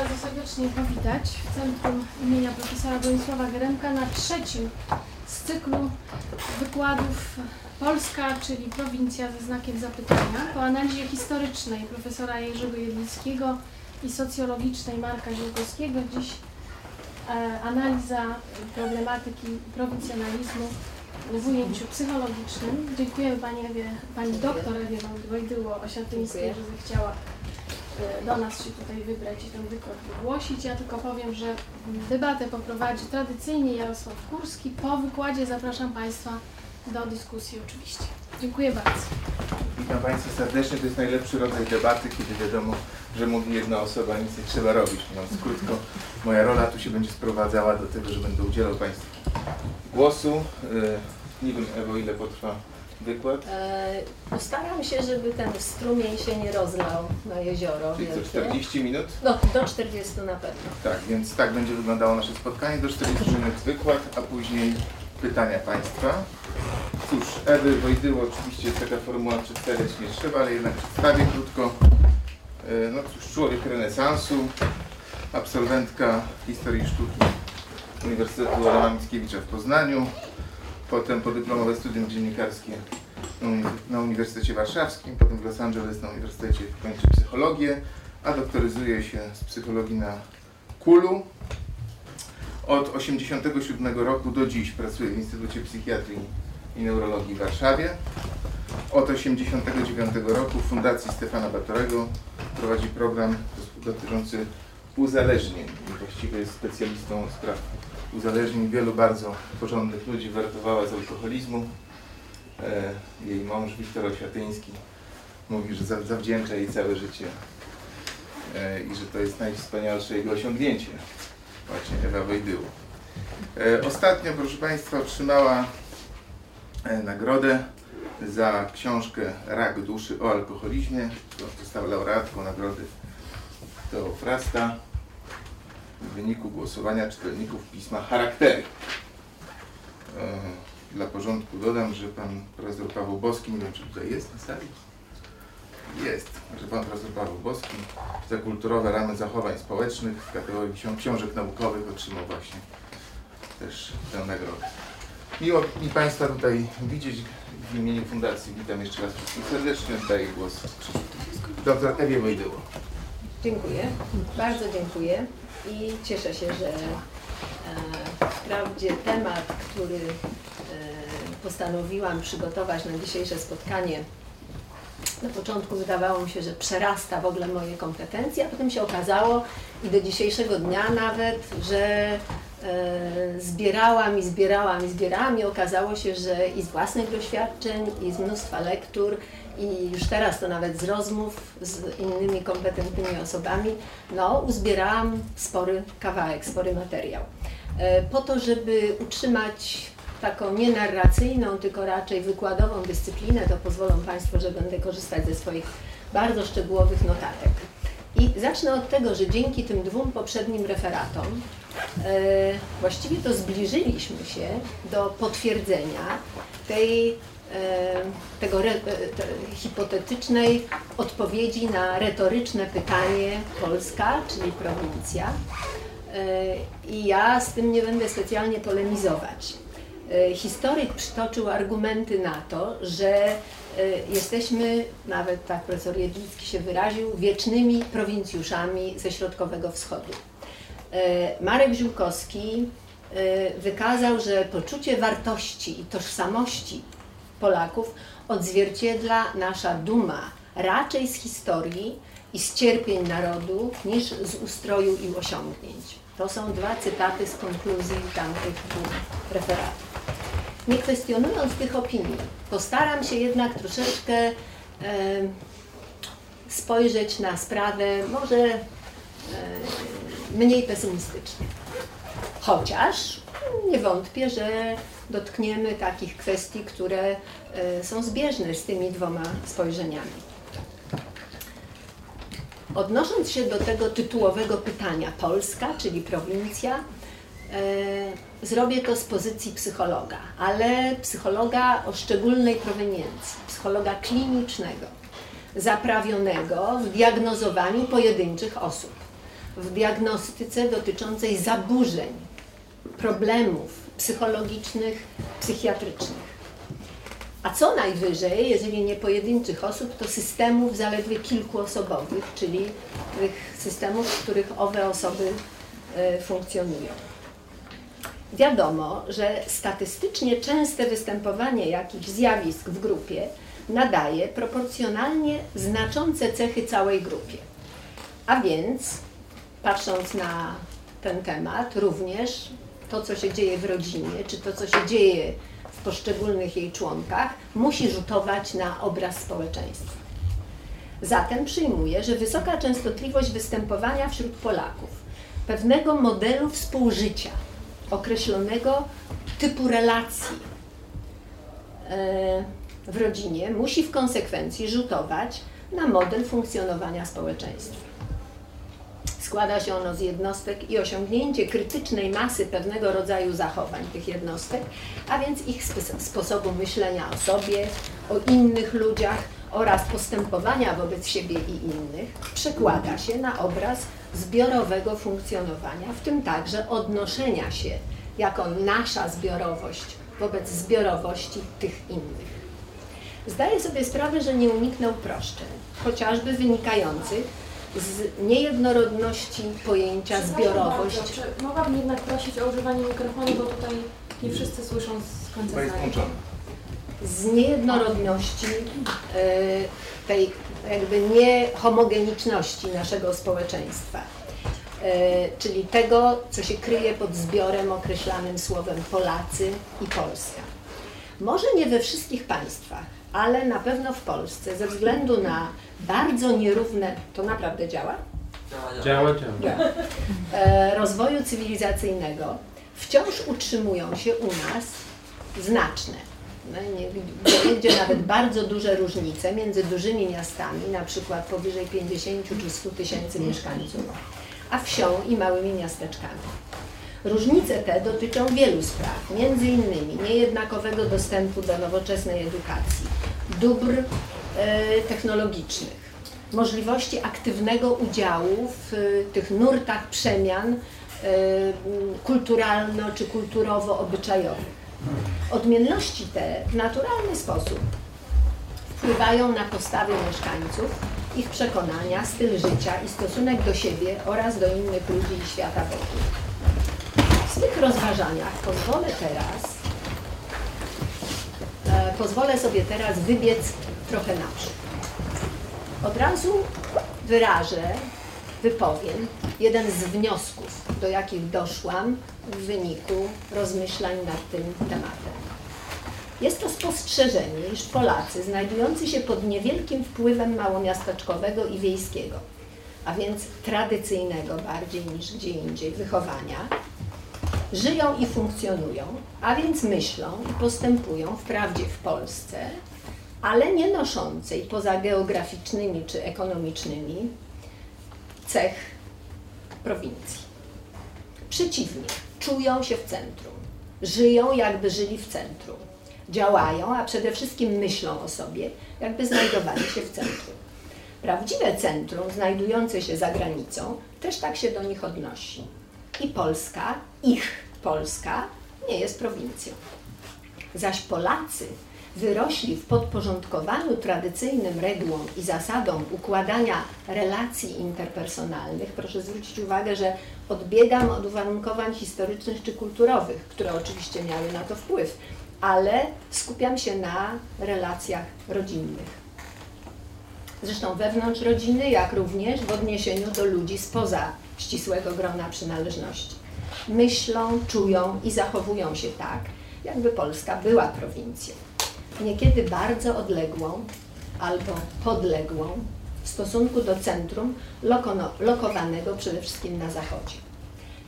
bardzo serdecznie powitać w Centrum imienia profesora Bronisława Geremka na trzecim z cyklu wykładów Polska, czyli prowincja ze znakiem zapytania, po analizie historycznej profesora Jerzego Jedlickiego i socjologicznej Marka Ziółkowskiego. Dziś e, analiza problematyki prowincjonalizmu w ujęciu psychologicznym. Dziękujemy Pani, Ewie, Pani doktor Ewie Wojdyło-Osiatyńskiej, że zechciała do nas się tutaj wybrać i ten wykład wygłosić. Ja tylko powiem, że debatę poprowadzi tradycyjnie Jarosław Kurski. Po wykładzie zapraszam Państwa do dyskusji oczywiście. Dziękuję bardzo. Witam Państwa serdecznie. To jest najlepszy rodzaj debaty, kiedy wiadomo, że mówi jedna osoba, nic nie trzeba robić. Mówiąc krótko, moja rola tu się będzie sprowadzała do tego, że będę udzielał Państwu głosu. E, Nie wiem, Ewo, ile potrwa wykład? E, Postaram się, żeby ten strumień się nie rozlał na jezioro Czyli co, wielkie. 40 minut? No, do 40 na pewno. Tak, więc tak będzie wyglądało nasze spotkanie. Do 40 minut wykład, a później pytania Państwa. Cóż, Ewy Wojdyło oczywiście jest taka formuła przedstawiać nie trzeba, ale jednak przedstawię krótko. E, No cóż, człowiek renesansu, absolwentka historii sztuki Uniwersytetu Adama Mickiewicza w Poznaniu, potem podyplomowe studium dziennikarskie na Uni- na Uniwersytecie Warszawskim, potem w Los Angeles na Uniwersytecie kończy psychologię, a doktoryzuje się z psychologii na Kulu. Od 1987 roku do dziś pracuje w Instytucie Psychiatrii i Neurologii w Warszawie. Od 1989 roku w Fundacji Stefana Batorego prowadzi program dotyczący uzależnień. Właściwie jest specjalistą spraw uzależnień. Wielu bardzo porządnych ludzi wyratowała z alkoholizmu. E, Jej mąż Wiktor Osiatyński mówi, że za- zawdzięcza jej całe życie e, i że to jest najwspanialsze jego osiągnięcie. Właśnie Ewa Wojdyło. E, Ostatnio, proszę Państwa, otrzymała nagrodę za książkę Rak duszy o alkoholizmie. Została laureatką nagrody Teofrasta w wyniku głosowania czytelników pisma Charaktery. E, Dla porządku dodam, że pan profesor Paweł Boski, nie wiem czy tutaj jest na sali, jest, że pan profesor Paweł Boski za kulturowe ramy zachowań społecznych w kategorii książ- książek naukowych otrzymał właśnie też tę nagrodę. Miło mi Państwa tutaj widzieć w imieniu Fundacji. Witam jeszcze raz wszystkich serdecznie. Oddaję głos dr Ewie Wojdyło. Dziękuję, bardzo dziękuję i cieszę się, że e, wprawdzie temat, który e, postanowiłam przygotować na dzisiejsze spotkanie, na początku wydawało mi się, że przerasta w ogóle moje kompetencje, a potem się okazało i do dzisiejszego dnia nawet, że e, zbierałam i zbierałam i zbierałam i okazało się, że i z własnych doświadczeń, i z mnóstwa lektur, i już teraz to nawet z rozmów z innymi kompetentnymi osobami, no uzbierałam spory kawałek, spory materiał. E, Po to, żeby utrzymać taką nie narracyjną, tylko raczej wykładową dyscyplinę, to pozwolą Państwo, że będę korzystać ze swoich bardzo szczegółowych notatek. I zacznę od tego, że dzięki tym dwóm poprzednim referatom e, właściwie to zbliżyliśmy się do potwierdzenia tej, tego re, e, te, hipotetycznej odpowiedzi na retoryczne pytanie Polska, czyli prowincja. E, I ja z tym nie będę specjalnie polemizować. E, Historyk przytoczył argumenty na to, że e, jesteśmy, nawet tak profesor Jedlicki się wyraził, wiecznymi prowincjuszami ze Środkowego Wschodu. E, Marek Ziółkowski e, wykazał, że poczucie wartości i tożsamości Polaków odzwierciedla nasza duma raczej z historii i z cierpień narodu niż z ustroju i osiągnięć. To są dwa cytaty z konkluzji tamtych dwóch referatów. Nie kwestionując tych opinii, postaram się jednak troszeczkę e, spojrzeć na sprawę może e, mniej pesymistycznie. Chociaż nie wątpię, że dotkniemy takich kwestii, które e, są zbieżne z tymi dwoma spojrzeniami. Odnosząc się do tego tytułowego pytania, Polska, czyli prowincja, e, zrobię to z pozycji psychologa, ale psychologa o szczególnej proweniencji, psychologa klinicznego, zaprawionego w diagnozowaniu pojedynczych osób. w diagnostyce dotyczącej zaburzeń, problemów psychologicznych, psychiatrycznych. A co najwyżej, jeżeli nie pojedynczych osób, to systemów zaledwie kilkuosobowych, czyli tych systemów, w których owe osoby e, funkcjonują. Wiadomo, że statystycznie częste występowanie jakichś zjawisk w grupie nadaje proporcjonalnie znaczące cechy całej grupie. A więc, patrząc na ten temat, również to, co się dzieje w rodzinie, czy to, co się dzieje w poszczególnych jej członkach, musi rzutować na obraz społeczeństwa. Zatem przyjmuję, że wysoka częstotliwość występowania wśród Polaków pewnego modelu współżycia, określonego typu relacji e, w rodzinie, musi w konsekwencji rzutować na model funkcjonowania społeczeństwa. Składa się ono z jednostek i osiągnięcie krytycznej masy pewnego rodzaju zachowań tych jednostek, a więc ich sposobu myślenia o sobie, o innych ludziach oraz postępowania wobec siebie i innych przekłada się na obraz zbiorowego funkcjonowania, w tym także odnoszenia się jako nasza zbiorowość wobec zbiorowości tych innych. Zdaję sobie sprawę, że nie uniknę uproszczeń, chociażby wynikających z niejednorodności pojęcia zbiorowość. Bardzo, czy mogłabym jednak prosić o używanie mikrofonu, bo tutaj nie wszyscy słyszą z końca jest włączony. z niejednorodności e, tej jakby niehomogeniczności naszego społeczeństwa. E, Czyli tego, co się kryje pod zbiorem określanym słowem Polacy i Polska. Może nie we wszystkich państwach, ale na pewno w Polsce, ze względu na bardzo nierówne, to naprawdę działa? Działa, działa. e, rozwoju cywilizacyjnego wciąż utrzymują się u nas znaczne. No, nie, gdzie, gdzie nawet bardzo duże różnice między dużymi miastami, na przykład powyżej 50 czy 100 tysięcy mieszkańców, a wsią i małymi miasteczkami. Różnice te dotyczą wielu spraw, między innymi niejednakowego dostępu do nowoczesnej edukacji, dóbr technologicznych, możliwości aktywnego udziału w y, tych nurtach przemian y, kulturalno czy kulturowo-obyczajowych. Odmienności te w naturalny sposób wpływają na postawy mieszkańców, ich przekonania, styl życia i stosunek do siebie oraz do innych ludzi i świata wokół. W swych rozważaniach pozwolę teraz, e, pozwolę sobie teraz wybiec trochę naprzód. Od razu wyrażę, wypowiem jeden z wniosków, do jakich doszłam w wyniku rozmyślań nad tym tematem. Jest to spostrzeżenie, iż Polacy znajdujący się pod niewielkim wpływem małomiasteczkowego i wiejskiego, a więc tradycyjnego bardziej niż gdzie indziej wychowania, żyją i funkcjonują, a więc myślą i postępują wprawdzie w Polsce, ale nie noszącej poza geograficznymi czy ekonomicznymi cech prowincji. Przeciwnie, czują się w centrum, żyją jakby żyli w centrum, działają, a przede wszystkim myślą o sobie, jakby znajdowali się w centrum. Prawdziwe centrum, znajdujące się za granicą, też tak się do nich odnosi. I Polska, ich Polska, nie jest prowincją. Zaś Polacy wyrośli w podporządkowaniu tradycyjnym regułom i zasadom układania relacji interpersonalnych, proszę zwrócić uwagę, że odbiegam od uwarunkowań historycznych czy kulturowych, które oczywiście miały na to wpływ, ale skupiam się na relacjach rodzinnych. Zresztą wewnątrz rodziny, jak również w odniesieniu do ludzi spoza ścisłego grona przynależności. Myślą, czują i zachowują się tak, jakby Polska była prowincją niekiedy bardzo odległą albo podległą w stosunku do centrum lokowanego przede wszystkim na zachodzie.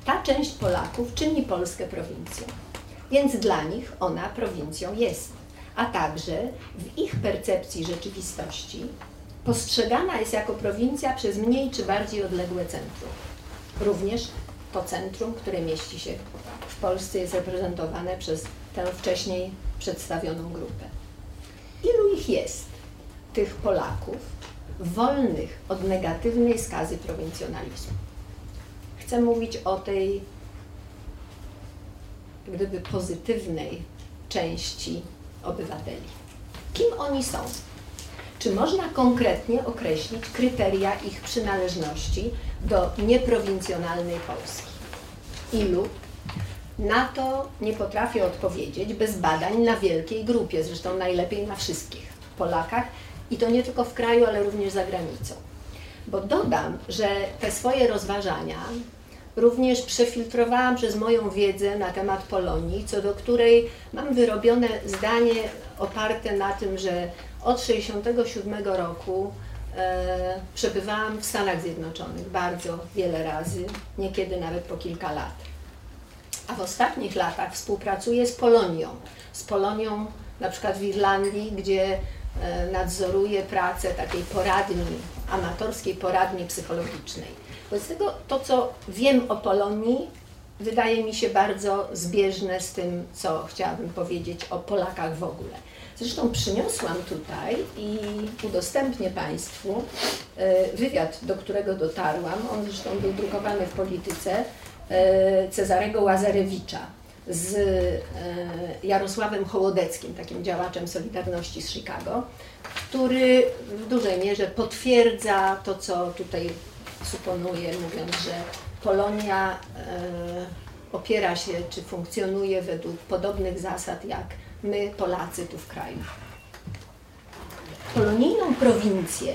Ta część Polaków czyni Polskę prowincją, więc dla nich ona prowincją jest, a także w ich percepcji rzeczywistości postrzegana jest jako prowincja przez mniej czy bardziej odległe centrum. Również to centrum, które mieści się w Polsce, jest reprezentowane przez tę wcześniej przedstawioną grupę. Ilu ich jest, tych Polaków, wolnych od negatywnej skazy prowincjonalizmu? chcę mówić o tej gdyby pozytywnej części obywateli. Kim oni są? Czy można konkretnie określić kryteria ich przynależności do nieprowincjonalnej Polski? Ilu? Na to nie potrafię odpowiedzieć bez badań na wielkiej grupie, zresztą najlepiej na wszystkich Polakach i to nie tylko w kraju, ale również za granicą. Bo dodam, że te swoje rozważania również przefiltrowałam przez moją wiedzę na temat Polonii, co do której mam wyrobione zdanie oparte na tym, że od 1967 roku e, przebywałam w Stanach Zjednoczonych bardzo wiele razy, niekiedy nawet po kilka lat. A w ostatnich latach współpracuję z Polonią. Z Polonią na przykład w Irlandii, gdzie e, nadzoruję pracę takiej poradni, amatorskiej poradni psychologicznej. Wobec tego to, co wiem o Polonii, wydaje mi się bardzo zbieżne z tym, co chciałabym powiedzieć o Polakach w ogóle. Zresztą przyniosłam tutaj i udostępnię Państwu e, wywiad, do którego dotarłam. On zresztą był drukowany w polityce Cezarego Łazarewicza z e, Jarosławem Hołodeckim, takim działaczem Solidarności z Chicago, który w dużej mierze potwierdza to, co tutaj suponuję, mówiąc, że Polonia opiera się czy funkcjonuje według podobnych zasad jak my, Polacy, tu w kraju. Polonijną prowincję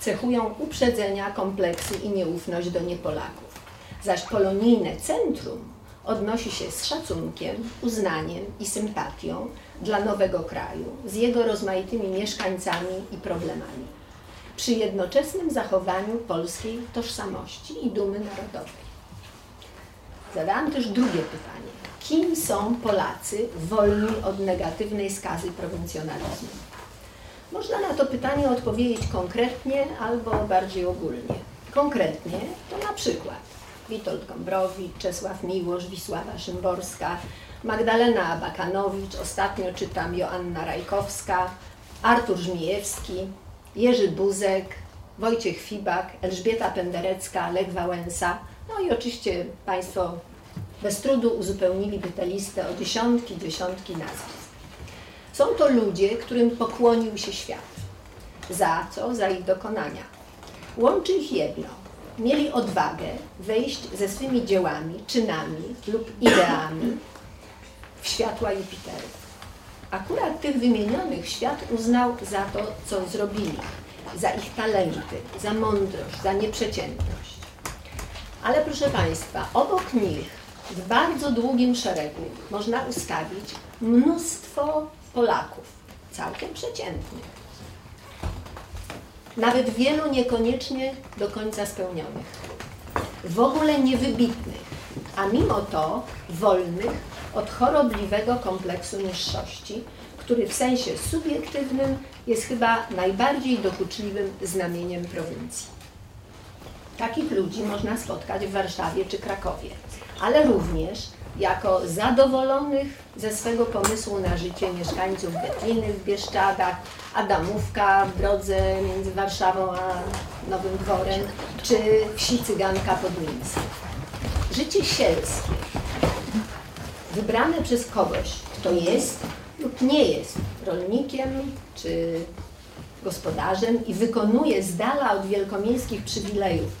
cechują uprzedzenia, kompleksy i nieufność do niepolaków, zaś polonijne centrum odnosi się z szacunkiem, uznaniem i sympatią dla nowego kraju, z jego rozmaitymi mieszkańcami i problemami, przy jednoczesnym zachowaniu polskiej tożsamości i dumy narodowej. Zadałam też drugie pytanie kim są Polacy wolni od negatywnej skazy prowincjonalizmu? Można na to pytanie odpowiedzieć konkretnie albo bardziej ogólnie. Konkretnie to na przykład Witold Gombrowicz, Czesław Miłosz, Wisława Szymborska, Magdalena Abakanowicz, ostatnio czytam Joanna Rajkowska, Artur Żmijewski, Jerzy Buzek, Wojciech Fibak, Elżbieta Penderecka, Lech Wałęsa, no i oczywiście Państwo bez trudu uzupełniliby tę listę o dziesiątki, dziesiątki nazwisk. Są to ludzie, którym pokłonił się świat. Za co? Za ich dokonania. Łączy ich jedno. Mieli odwagę wejść ze swymi dziełami, czynami lub ideami w światła Jupiterów. Akurat tych wymienionych świat uznał za to, co zrobili, za ich talenty, za mądrość, za nieprzeciętność. Ale proszę Państwa, obok nich w bardzo długim szeregu można ustawić mnóstwo Polaków, całkiem przeciętnych. Nawet wielu niekoniecznie do końca spełnionych. W ogóle niewybitnych, a mimo to wolnych od chorobliwego kompleksu niższości, który w sensie subiektywnym jest chyba najbardziej dokuczliwym znamieniem prowincji. Takich ludzi można spotkać w Warszawie czy Krakowie ale również jako zadowolonych ze swego pomysłu na życie mieszkańców Betliny w Bieszczadach, Adamówka w drodze między Warszawą a Nowym Dworem, czy wsi Cyganka pod Mińskiem. Życie sielskie, wybrane przez kogoś, kto jest lub nie jest rolnikiem czy gospodarzem i wykonuje z dala od wielkomiejskich przywilejów,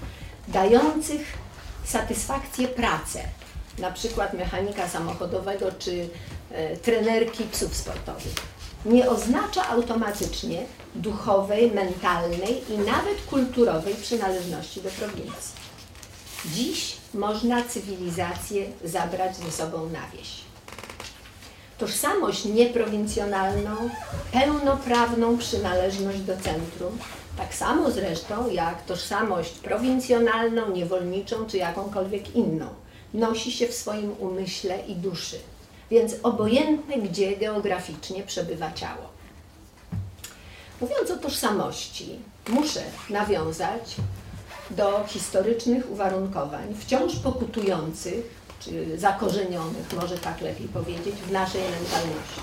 dających satysfakcję pracę, na przykład mechanika samochodowego czy e, trenerki psów sportowych. Nie oznacza automatycznie duchowej, mentalnej i nawet kulturowej przynależności do prowincji. Dziś można cywilizację zabrać ze sobą na wieś. Tożsamość nieprowincjonalną, pełnoprawną przynależność do centrum tak samo zresztą jak tożsamość prowincjonalną, niewolniczą czy jakąkolwiek inną. Nosi się w swoim umyśle i duszy, więc obojętne gdzie geograficznie przebywa ciało. Mówiąc o tożsamości, muszę nawiązać do historycznych uwarunkowań wciąż pokutujących, czy zakorzenionych, może tak lepiej powiedzieć, w naszej mentalności.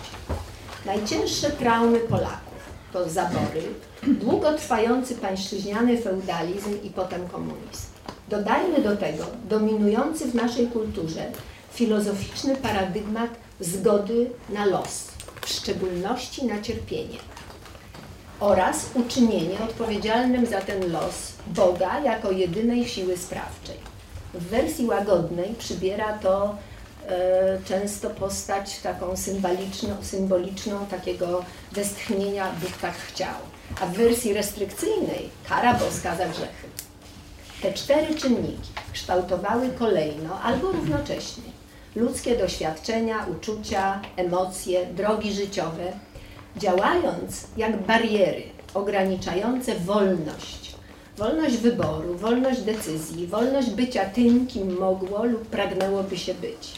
Najcięższe traumy Polaków to zabory, długotrwający pańszczyźniany feudalizm i potem komunizm. Dodajmy do tego dominujący w naszej kulturze filozoficzny paradygmat zgody na los, w szczególności na cierpienie oraz uczynienie odpowiedzialnym za ten los Boga jako jedynej siły sprawczej. W wersji łagodnej przybiera to e, często postać taką symboliczną, symboliczną takiego westchnienia Bóg tak chciał, a w wersji restrykcyjnej kara boska za grzechy. Te cztery czynniki kształtowały kolejno albo równocześnie ludzkie doświadczenia, uczucia, emocje, drogi życiowe, działając jak bariery ograniczające wolność, wolność wyboru, wolność decyzji, wolność bycia tym, kim mogło lub pragnęłoby się być.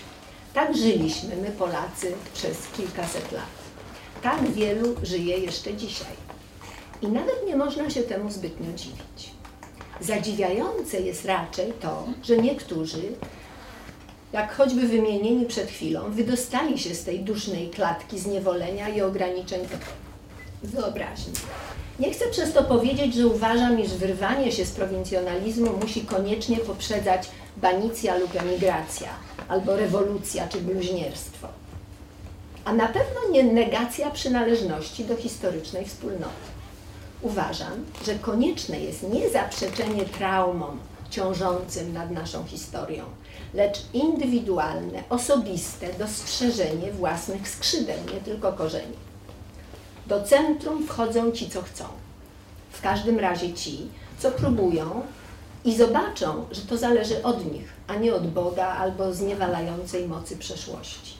Tak żyliśmy my Polacy przez kilkaset lat. Tak wielu żyje jeszcze dzisiaj. I nawet nie można się temu zbytnio dziwić. Zadziwiające jest raczej to, że niektórzy, jak choćby wymienieni przed chwilą, wydostali się z tej dusznej klatki zniewolenia i ograniczeń wyobraźni. Nie chcę przez to powiedzieć, że uważam, iż wyrwanie się z prowincjonalizmu musi koniecznie poprzedzać banicja lub emigracja, albo rewolucja czy bluźnierstwo. A na pewno nie negacja przynależności do historycznej wspólnoty. Uważam, że konieczne jest nie zaprzeczenie traumom ciążącym nad naszą historią, lecz indywidualne, osobiste dostrzeżenie własnych skrzydeł, nie tylko korzeni. Do centrum wchodzą ci, co chcą. W każdym razie ci, co próbują i zobaczą, że to zależy od nich, a nie od Boga albo zniewalającej mocy przeszłości.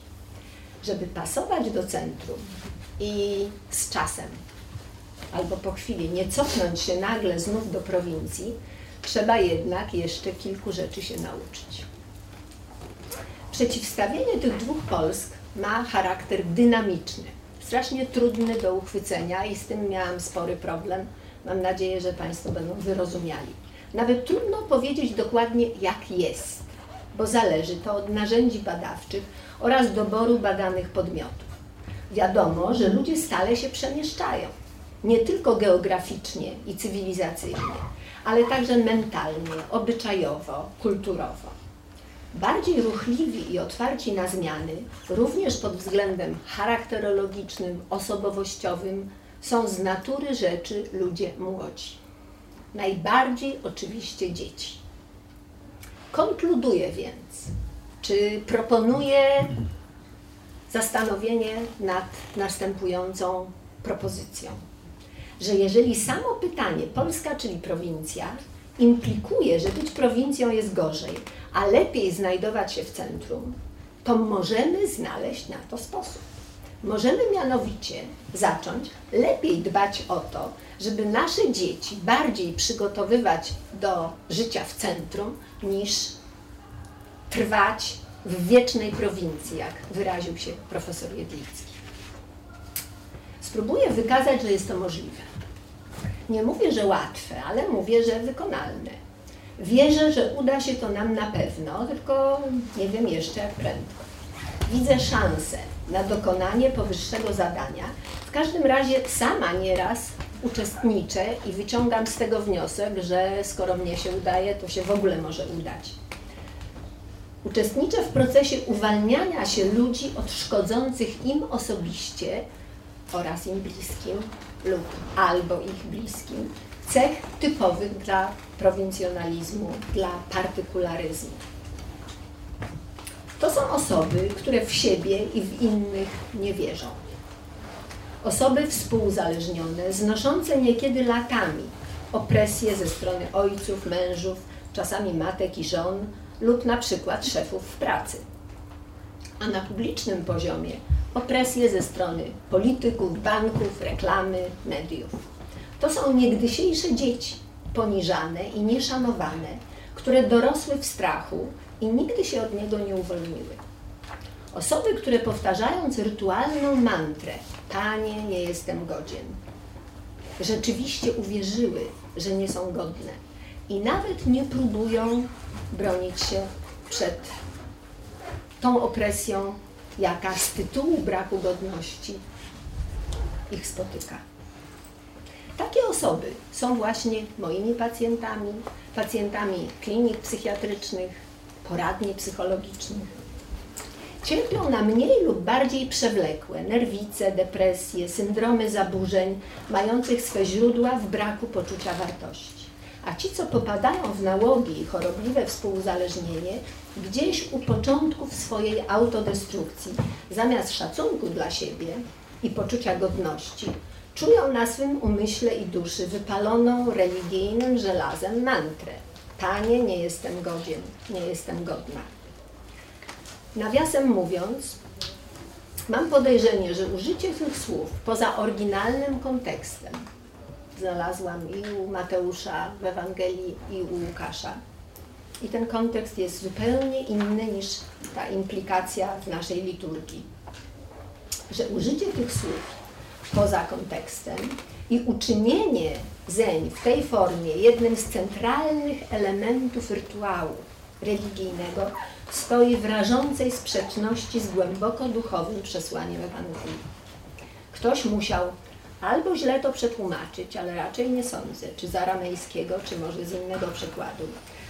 Żeby pasować do centrum i z czasem, albo po chwili nie cofnąć się nagle znów do prowincji, trzeba jednak jeszcze kilku rzeczy się nauczyć. Przeciwstawienie tych dwóch Polsk ma charakter dynamiczny strasznie trudny do uchwycenia i z tym miałam spory problem. Mam nadzieję, że Państwo będą wyrozumiali. Nawet trudno powiedzieć dokładnie, jak jest, bo zależy to od narzędzi badawczych oraz doboru badanych podmiotów. Wiadomo, że ludzie stale się przemieszczają, nie tylko geograficznie i cywilizacyjnie, ale także mentalnie, obyczajowo, kulturowo bardziej ruchliwi i otwarci na zmiany, również pod względem charakterologicznym, osobowościowym, są z natury rzeczy ludzie młodzi. Najbardziej oczywiście dzieci. Konkluduję więc, czy proponuję zastanowienie nad następującą propozycją, że jeżeli samo pytanie Polska, czyli prowincja, implikuje, że być prowincją jest gorzej, a lepiej znajdować się w centrum, to możemy znaleźć na to sposób. Możemy mianowicie zacząć lepiej dbać o to, żeby nasze dzieci bardziej przygotowywać do życia w centrum, niż trwać w wiecznej prowincji, jak wyraził się profesor Jedlicki. Spróbuję wykazać, że jest to możliwe. Nie mówię, że łatwe, ale mówię, że wykonalne. Wierzę, że uda się to nam na pewno, tylko nie wiem jeszcze jak prędko. Widzę szansę na dokonanie powyższego zadania. W każdym razie sama nieraz uczestniczę i wyciągam z tego wniosek, że skoro mnie się udaje, to się w ogóle może udać. Uczestniczę w procesie uwalniania się ludzi od szkodzących im osobiście oraz im bliskim lub albo ich bliskim cech typowych dla prowincjonalizmu, dla partykularyzmu. To są osoby, które w siebie i w innych nie wierzą. Osoby współzależnione, znoszące niekiedy latami opresję ze strony ojców, mężów, czasami matek i żon lub na przykład szefów w pracy. A na publicznym poziomie opresję ze strony polityków, banków, reklamy, mediów. To są niegdysiejsze dzieci, poniżane i nieszanowane, które dorosły w strachu i nigdy się od niego nie uwolniły. Osoby, które powtarzając rytualną mantrę Panie, nie jestem godzien, rzeczywiście uwierzyły, że nie są godne i nawet nie próbują bronić się przed tą opresją, jaka z tytułu braku godności ich spotyka. Takie osoby są właśnie moimi pacjentami, pacjentami klinik psychiatrycznych, poradni psychologicznych. Cierpią na mniej lub bardziej przewlekłe nerwice, depresje, syndromy zaburzeń, mających swe źródła w braku poczucia wartości. A ci, co popadają w nałogi i chorobliwe współuzależnienie, gdzieś u początków swojej autodestrukcji, zamiast szacunku dla siebie i poczucia godności, czują na swym umyśle i duszy wypaloną religijnym żelazem mantrę. Panie, nie jestem godzien, nie jestem godna. Nawiasem mówiąc, mam podejrzenie, że użycie tych słów poza oryginalnym kontekstem znalazłam i u Mateusza w Ewangelii, i u Łukasza. I ten kontekst jest zupełnie inny niż ta implikacja w naszej liturgii. Że użycie tych słów poza kontekstem i uczynienie zeń w tej formie jednym z centralnych elementów rytuału religijnego stoi w rażącej sprzeczności z głęboko duchowym przesłaniem Ewangelii. Ktoś musiał albo źle to przetłumaczyć, ale raczej nie sądzę, czy z aramejskiego, czy może z innego przykładu,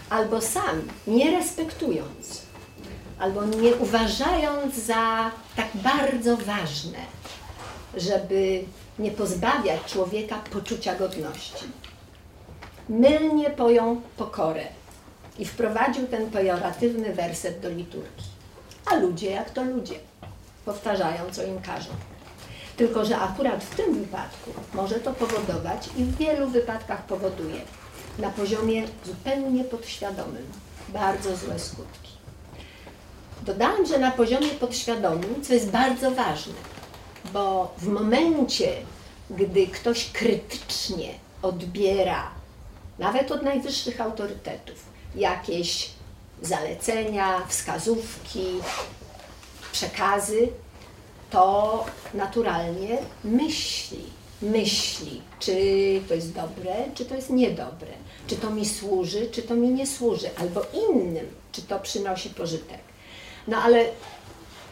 albo sam, nie respektując, albo nie uważając za tak bardzo ważne, żeby nie pozbawiać człowieka poczucia godności. Mylnie pojął pokorę i wprowadził ten pejoratywny werset do liturgii. A ludzie jak to ludzie, powtarzają, co im każą. Tylko, że akurat w tym wypadku może to powodować i w wielu wypadkach powoduje na poziomie zupełnie podświadomym bardzo złe skutki. Dodałam, że na poziomie podświadomym, co jest bardzo ważne, bo w momencie, gdy ktoś krytycznie odbiera, nawet od najwyższych autorytetów, jakieś zalecenia, wskazówki, przekazy, to naturalnie myśli. Myśli, czy to jest dobre, czy to jest niedobre, czy to mi służy, czy to mi nie służy, albo innym, czy to przynosi pożytek. No ale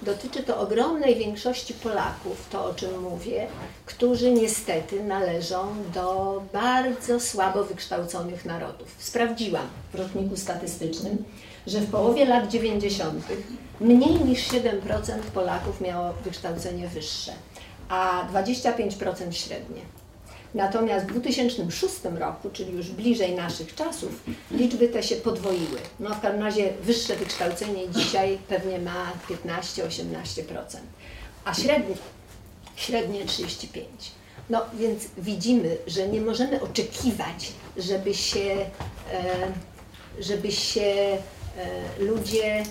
dotyczy to ogromnej większości Polaków, to o czym mówię, którzy niestety należą do bardzo słabo wykształconych narodów. Sprawdziłam w rotniku statystycznym, że w połowie lat 90. mniej niż 7% Polaków miało wykształcenie wyższe, a 25% średnie. Natomiast w 2006 roku, czyli już bliżej naszych czasów, liczby te się podwoiły. No w każdym razie wyższe wykształcenie dzisiaj pewnie ma 15-18%, a średnie, średnie 35%. No więc widzimy, że nie możemy oczekiwać, żeby się, e, żeby się ludzie, e,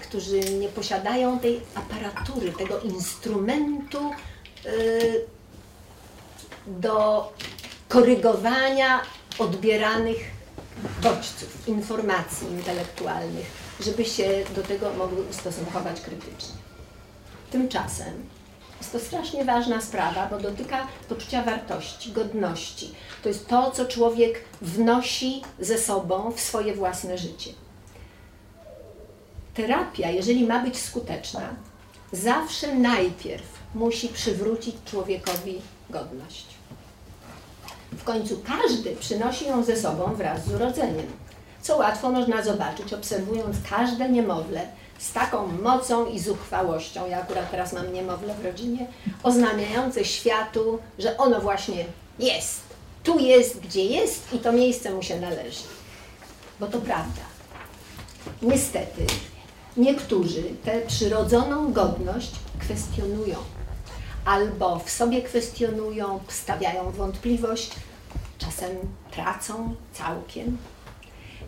którzy nie posiadają tej aparatury, tego instrumentu, do korygowania odbieranych bodźców, informacji intelektualnych, żeby się do tego mogły ustosunkować krytycznie. Tymczasem jest to strasznie ważna sprawa, bo dotyka poczucia wartości, godności. To jest to, co człowiek wnosi ze sobą w swoje własne życie. Terapia, jeżeli ma być skuteczna, zawsze najpierw musi przywrócić człowiekowi godność. W końcu każdy przynosi ją ze sobą wraz z urodzeniem, co łatwo można zobaczyć, obserwując każde niemowlę z taką mocą i zuchwałością, ja akurat teraz mam niemowlę w rodzinie, oznamiające światu, że ono właśnie jest, tu jest, gdzie jest i to miejsce mu się należy. Bo to prawda. Niestety, niektórzy tę przyrodzoną godność kwestionują albo w sobie kwestionują, stawiają wątpliwość, czasem tracą całkiem.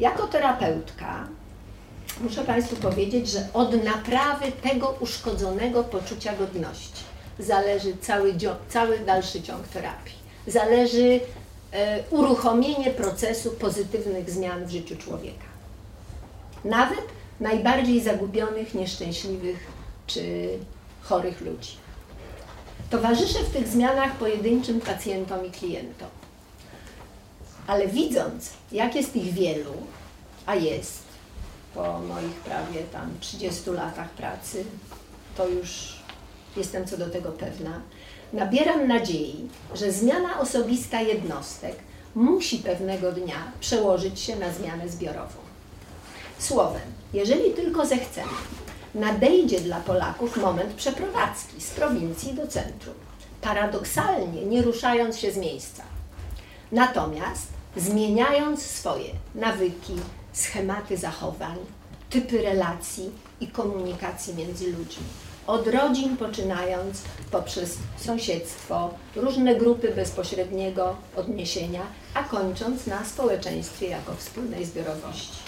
Jako terapeutka muszę Państwu powiedzieć, że od naprawy tego uszkodzonego poczucia godności zależy cały, cały dalszy ciąg terapii. Zależy e, uruchomienie procesu pozytywnych zmian w życiu człowieka. Nawet najbardziej zagubionych, nieszczęśliwych czy chorych ludzi. Towarzyszę w tych zmianach pojedynczym pacjentom i klientom. Ale widząc, jak jest ich wielu, a jest, po moich prawie tam 30 latach pracy, to już jestem co do tego pewna, nabieram nadziei, że zmiana osobista jednostek musi pewnego dnia przełożyć się na zmianę zbiorową. Słowem, jeżeli tylko zechcemy, nadejdzie dla Polaków moment przeprowadzki z prowincji do centrum, paradoksalnie nie ruszając się z miejsca. Natomiast zmieniając swoje nawyki, schematy zachowań, typy relacji i komunikacji między ludźmi. Od rodzin poczynając poprzez sąsiedztwo, różne grupy bezpośredniego odniesienia, a kończąc na społeczeństwie jako wspólnej zbiorowości.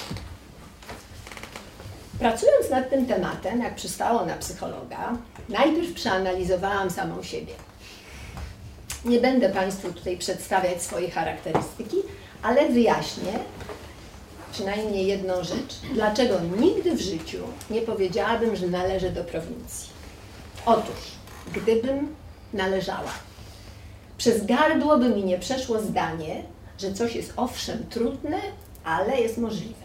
Pracując nad tym tematem, jak przystało na psychologa, najpierw przeanalizowałam samą siebie. Nie będę Państwu tutaj przedstawiać swojej charakterystyki, ale wyjaśnię przynajmniej jedną rzecz. Dlaczego nigdy w życiu nie powiedziałabym, że należę do prowincji? Otóż, gdybym należała, przez gardło by mi nie przeszło zdanie, że coś jest owszem trudne, ale jest możliwe.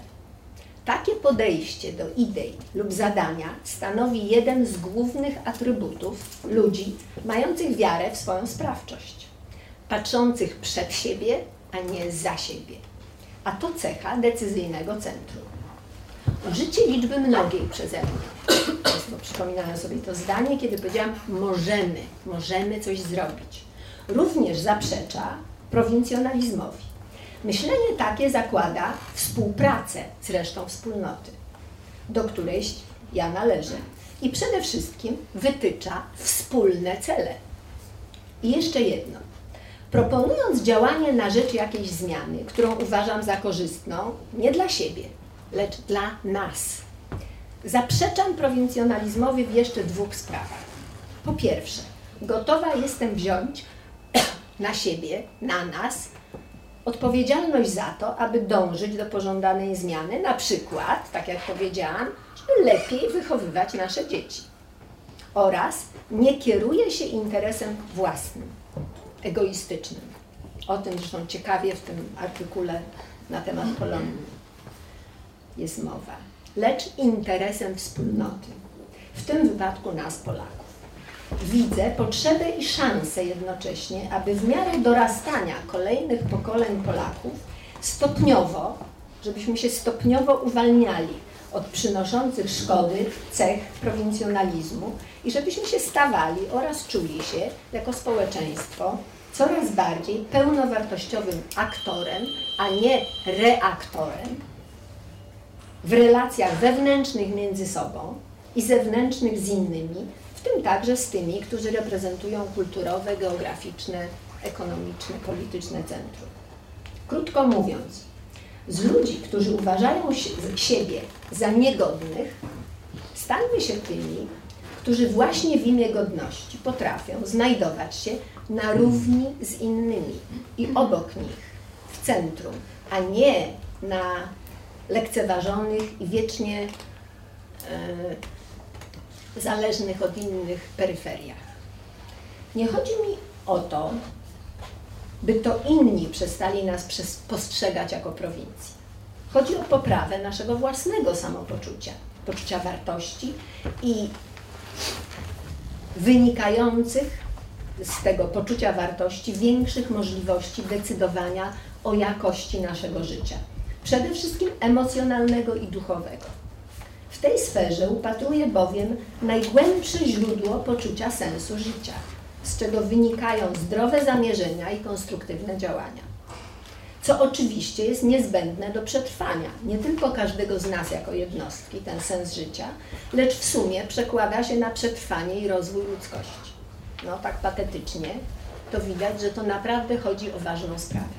Takie podejście do idei lub zadania stanowi jeden z głównych atrybutów ludzi mających wiarę w swoją sprawczość, patrzących przed siebie, a nie za siebie. A to cecha decyzyjnego centrum. Użycie liczby mnogiej przeze mnie. Państwo przypominają sobie to zdanie, kiedy powiedziałam możemy, możemy coś zrobić. Również zaprzecza prowincjonalizmowi. Myślenie takie zakłada współpracę z resztą wspólnoty, do której ja należę. I przede wszystkim wytycza wspólne cele. I jeszcze jedno. Proponując działanie na rzecz jakiejś zmiany, którą uważam za korzystną, nie dla siebie, lecz dla nas, zaprzeczam prowincjonalizmowi w jeszcze dwóch sprawach. Po pierwsze, gotowa jestem wziąć na siebie, na nas, odpowiedzialność za to, aby dążyć do pożądanej zmiany, na przykład, tak jak powiedziałam, żeby lepiej wychowywać nasze dzieci. Oraz nie kieruje się interesem własnym, egoistycznym. O tym zresztą ciekawie w tym artykule na temat Polonii jest mowa. Lecz interesem wspólnoty, w tym wypadku nas, Polaków widzę potrzebę i szansę jednocześnie, aby w miarę dorastania kolejnych pokoleń Polaków stopniowo, żebyśmy się stopniowo uwalniali od przynoszących szkody cech prowincjonalizmu i żebyśmy się stawali oraz czuli się jako społeczeństwo coraz bardziej pełnowartościowym aktorem, a nie reaktorem w relacjach wewnętrznych między sobą i zewnętrznych z innymi, w tym także z tymi, którzy reprezentują kulturowe, geograficzne, ekonomiczne, polityczne centrum. Krótko mówiąc, z ludzi, którzy uważają siebie za niegodnych, stańmy się tymi, którzy właśnie w imię godności potrafią znajdować się na równi z innymi i obok nich, w centrum, a nie na lekceważonych i wiecznie e, zależnych od innych peryferiach. Nie chodzi mi o to, by to inni przestali nas postrzegać jako prowincję. Chodzi o poprawę naszego własnego samopoczucia, poczucia wartości i wynikających z tego poczucia wartości większych możliwości decydowania o jakości naszego życia. Przede wszystkim emocjonalnego i duchowego. W tej sferze upatruje bowiem najgłębsze źródło poczucia sensu życia, z czego wynikają zdrowe zamierzenia i konstruktywne działania. Co oczywiście jest niezbędne do przetrwania nie tylko każdego z nas jako jednostki, ten sens życia, lecz w sumie przekłada się na przetrwanie i rozwój ludzkości. No tak patetycznie, to widać, że to naprawdę chodzi o ważną sprawę.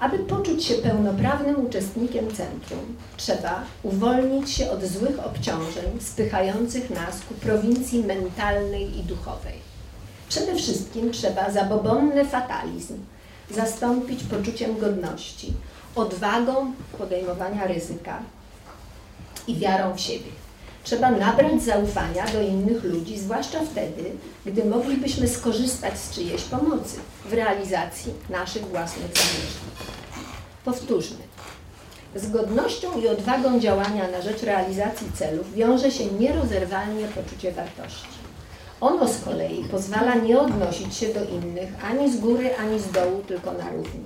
Aby poczuć się pełnoprawnym uczestnikiem centrum, trzeba uwolnić się od złych obciążeń spychających nas ku prowincji mentalnej i duchowej. Przede wszystkim trzeba zabobonny fatalizm zastąpić poczuciem godności, odwagą podejmowania ryzyka i wiarą w siebie. Trzeba nabrać zaufania do innych ludzi, zwłaszcza wtedy, gdy moglibyśmy skorzystać z czyjejś pomocy w realizacji naszych własnych zamierzeń. Powtórzmy. Z godnością i odwagą działania na rzecz realizacji celów wiąże się nierozerwalnie poczucie wartości. Ono z kolei pozwala nie odnosić się do innych ani z góry, ani z dołu, tylko na równi.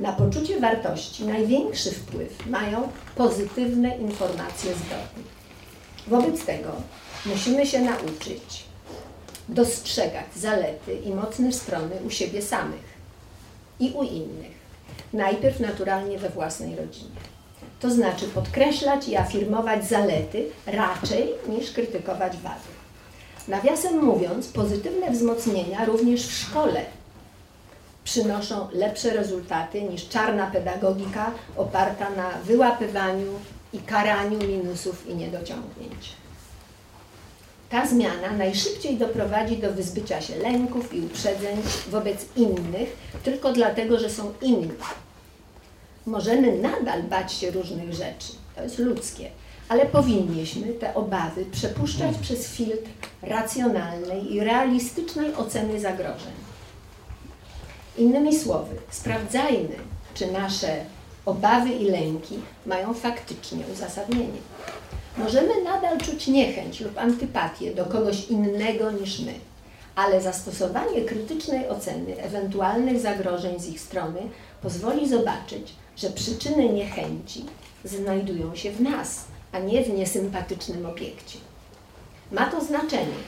Na poczucie wartości największy wpływ mają pozytywne informacje zwrotne. Wobec tego musimy się nauczyć dostrzegać zalety i mocne strony u siebie samych i u innych. Najpierw naturalnie we własnej rodzinie. To znaczy podkreślać i afirmować zalety raczej niż krytykować wady. Nawiasem mówiąc, pozytywne wzmocnienia również w szkole przynoszą lepsze rezultaty niż czarna pedagogika oparta na wyłapywaniu i karaniu minusów i niedociągnięć. Ta zmiana najszybciej doprowadzi do wyzbycia się lęków i uprzedzeń wobec innych, tylko dlatego, że są inni. Możemy nadal bać się różnych rzeczy, to jest ludzkie, ale powinniśmy te obawy przepuszczać przez filtr racjonalnej i realistycznej oceny zagrożeń. Innymi słowy, sprawdzajmy, czy nasze obawy i lęki mają faktycznie uzasadnienie. Możemy nadal czuć niechęć lub antypatię do kogoś innego niż my, ale zastosowanie krytycznej oceny ewentualnych zagrożeń z ich strony pozwoli zobaczyć, że przyczyny niechęci znajdują się w nas, a nie w niesympatycznym obiekcie. Ma to znaczenie,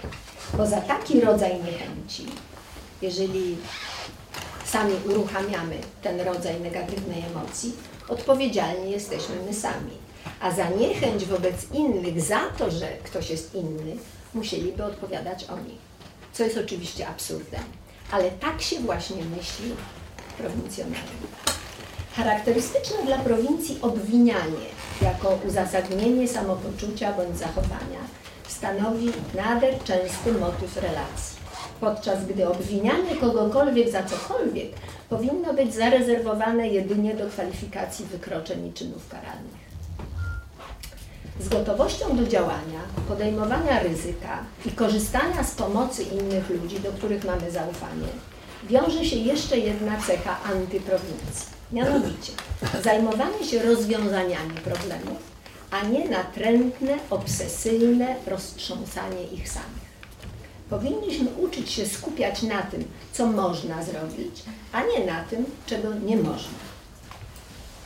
bo za taki rodzaj niechęci, jeżeli sami uruchamiamy ten rodzaj negatywnej emocji, odpowiedzialni jesteśmy my sami. A za niechęć wobec innych, za to, że ktoś jest inny, musieliby odpowiadać oni. Co jest oczywiście absurdem. Ale tak się właśnie myśli prowincjonalnie. Charakterystyczne dla prowincji obwinianie jako uzasadnienie samopoczucia bądź zachowania stanowi nader częsty motyw relacji. Podczas gdy obwinianie kogokolwiek za cokolwiek powinno być zarezerwowane jedynie do kwalifikacji wykroczeń i czynów karalnych. Z gotowością do działania, podejmowania ryzyka i korzystania z pomocy innych ludzi, do których mamy zaufanie, wiąże się jeszcze jedna cecha antyprowincji. Mianowicie zajmowanie się rozwiązaniami problemów, a nie natrętne, obsesyjne roztrząsanie ich samych. Powinniśmy uczyć się skupiać na tym, co można zrobić, a nie na tym, czego nie można.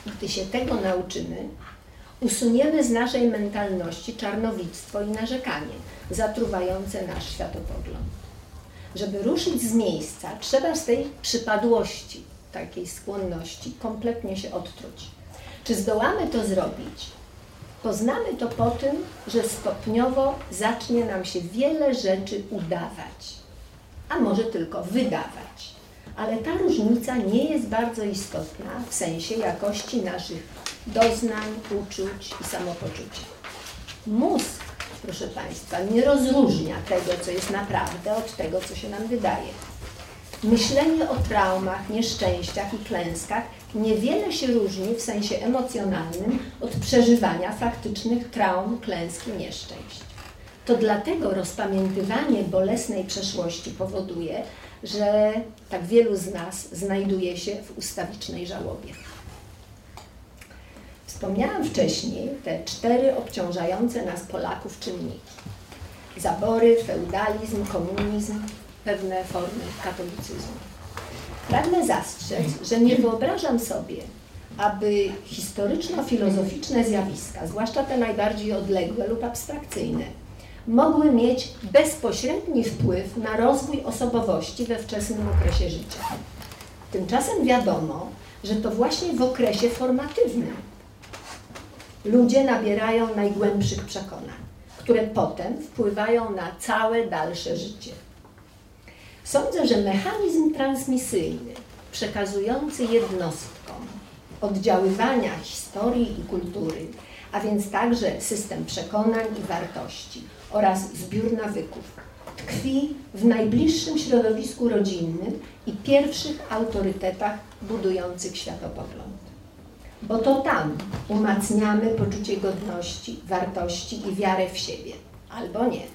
Gdy się tego nauczymy, usuniemy z naszej mentalności czarnowictwo i narzekanie, zatruwające nasz światopogląd. Żeby ruszyć z miejsca, trzeba z tej przypadłości, takiej skłonności, kompletnie się odtruć. Czy zdołamy to zrobić? Poznamy to po tym, że stopniowo zacznie nam się wiele rzeczy udawać, a może tylko wydawać. Ale ta różnica nie jest bardzo istotna w sensie jakości naszych doznań, uczuć i samopoczucia. Mózg, proszę Państwa, nie rozróżnia tego, co jest naprawdę, od tego, co się nam wydaje. Myślenie o traumach, nieszczęściach i klęskach niewiele się różni w sensie emocjonalnym od przeżywania faktycznych traum, klęsk i nieszczęść. To dlatego rozpamiętywanie bolesnej przeszłości powoduje, że tak wielu z nas znajduje się w ustawicznej żałobie. Wspomniałam wcześniej te cztery obciążające nas Polaków czynniki. Zabory, feudalizm, komunizm, pewne formy katolicyzmu. Pragnę zastrzec, że nie wyobrażam sobie, aby historyczno-filozoficzne zjawiska, zwłaszcza te najbardziej odległe lub abstrakcyjne, mogły mieć bezpośredni wpływ na rozwój osobowości we wczesnym okresie życia. Tymczasem wiadomo, że to właśnie w okresie formatywnym ludzie nabierają najgłębszych przekonań, które potem wpływają na całe dalsze życie. Sądzę, że mechanizm transmisyjny przekazujący jednostkom oddziaływania historii i kultury, a więc także system przekonań i wartości oraz zbiór nawyków, tkwi w najbliższym środowisku rodzinnym i pierwszych autorytetach budujących światopogląd. Bo to tam umacniamy poczucie godności, wartości i wiarę w siebie, albo nie.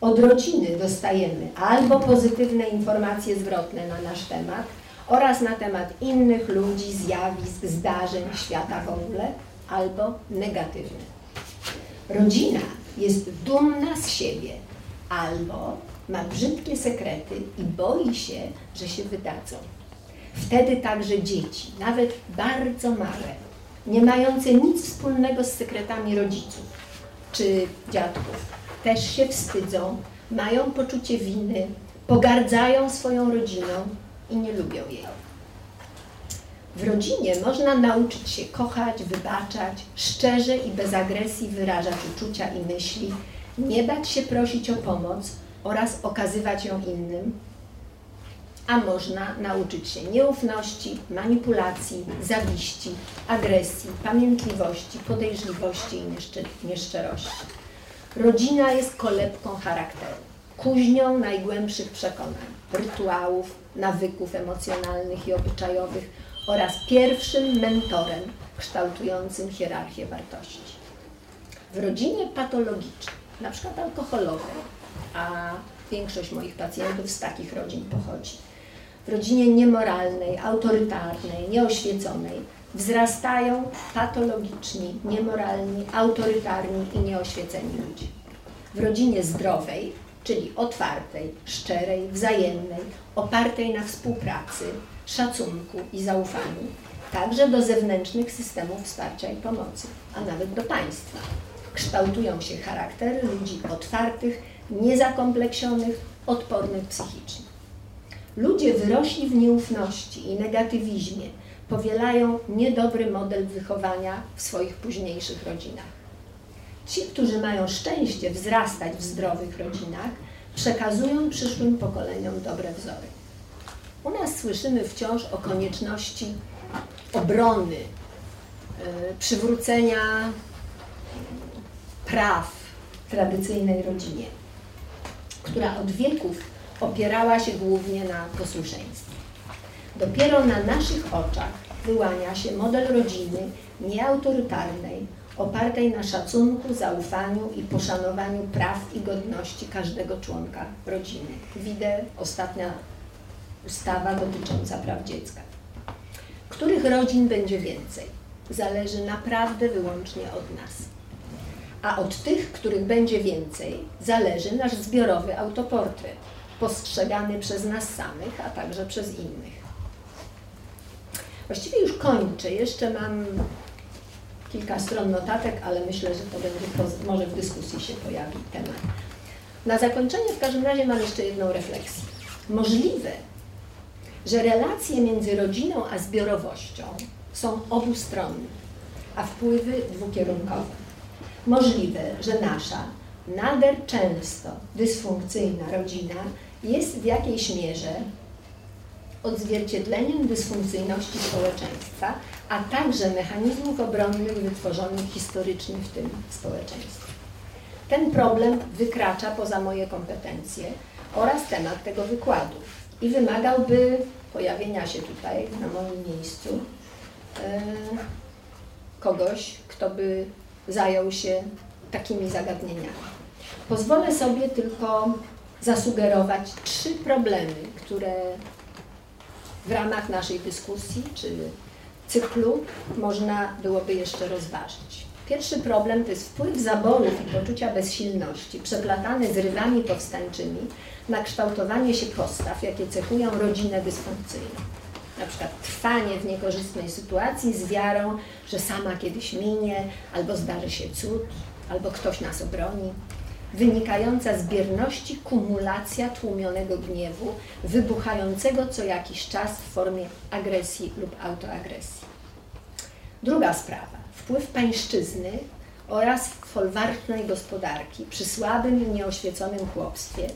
Od rodziny dostajemy albo pozytywne informacje zwrotne na nasz temat oraz na temat innych ludzi, zjawisk, zdarzeń, świata w ogóle, albo negatywne. Rodzina jest dumna z siebie albo ma brzydkie sekrety i boi się, że się wydadzą. Wtedy także dzieci, nawet bardzo małe, nie mające nic wspólnego z sekretami rodziców czy dziadków, też się wstydzą, mają poczucie winy, pogardzają swoją rodziną i nie lubią jej. W rodzinie można nauczyć się kochać, wybaczać, szczerze i bez agresji wyrażać uczucia i myśli, nie bać się prosić o pomoc oraz okazywać ją innym, a można nauczyć się nieufności, manipulacji, zawiści, agresji, pamiętliwości, podejrzliwości i nieszczerości. Rodzina jest kolebką charakteru, kuźnią najgłębszych przekonań, rytuałów, nawyków emocjonalnych i obyczajowych oraz pierwszym mentorem kształtującym hierarchię wartości. W rodzinie patologicznej, na przykład alkoholowej, a większość moich pacjentów z takich rodzin pochodzi, w rodzinie niemoralnej, autorytarnej, nieoświeconej wzrastają patologiczni, niemoralni, autorytarni i nieoświeceni ludzie. W rodzinie zdrowej, czyli otwartej, szczerej, wzajemnej, opartej na współpracy, szacunku i zaufaniu, także do zewnętrznych systemów wsparcia i pomocy, a nawet do państwa. Kształtują się charaktery ludzi otwartych, niezakompleksionych, odpornych psychicznie. Ludzie wyrośli w nieufności i negatywizmie powielają niedobry model wychowania w swoich późniejszych rodzinach. Ci, którzy mają szczęście wzrastać w zdrowych rodzinach, przekazują przyszłym pokoleniom dobre wzory. U nas słyszymy wciąż o konieczności obrony, yy, przywrócenia praw tradycyjnej rodzinie, która od wieków opierała się głównie na posłuszeństwie. Dopiero na naszych oczach wyłania się model rodziny nieautorytarnej, opartej na szacunku, zaufaniu i poszanowaniu praw i godności każdego członka rodziny. Widzę ostatnia ustawa dotycząca praw dziecka. Których rodzin będzie więcej? Zależy naprawdę wyłącznie od nas. A od tych, których będzie więcej, zależy nasz zbiorowy autoportret postrzegany przez nas samych, a także przez innych. Właściwie już kończę. Jeszcze mam kilka stron notatek, ale myślę, że to będzie, może w dyskusji się pojawi temat. Na zakończenie w każdym razie mam jeszcze jedną refleksję. Możliwe, że relacje między rodziną a zbiorowością są obustronne, a wpływy dwukierunkowe. Możliwe, że nasza nader często dysfunkcyjna rodzina jest w jakiejś mierze odzwierciedleniem dysfunkcyjności społeczeństwa, a także mechanizmów obronnych wytworzonych historycznie w tym społeczeństwie. Ten problem wykracza poza moje kompetencje oraz temat tego wykładu i wymagałby pojawienia się tutaj na moim miejscu e, kogoś, kto by zajął się takimi zagadnieniami. Pozwolę sobie tylko zasugerować trzy problemy, które w ramach naszej dyskusji czy cyklu można byłoby jeszcze rozważyć. Pierwszy problem to jest wpływ zaborów i poczucia bezsilności, przeplatany z rywami powstańczymi na kształtowanie się postaw, jakie cechują rodzinę dysfunkcyjną. Na przykład trwanie w niekorzystnej sytuacji z wiarą, że sama kiedyś minie, albo zdarzy się cud, albo ktoś nas obroni wynikająca z bierności kumulacja tłumionego gniewu, wybuchającego co jakiś czas w formie agresji lub autoagresji. Druga sprawa. Wpływ pańszczyzny oraz folwarcznej gospodarki przy słabym i nieoświeconym chłopstwie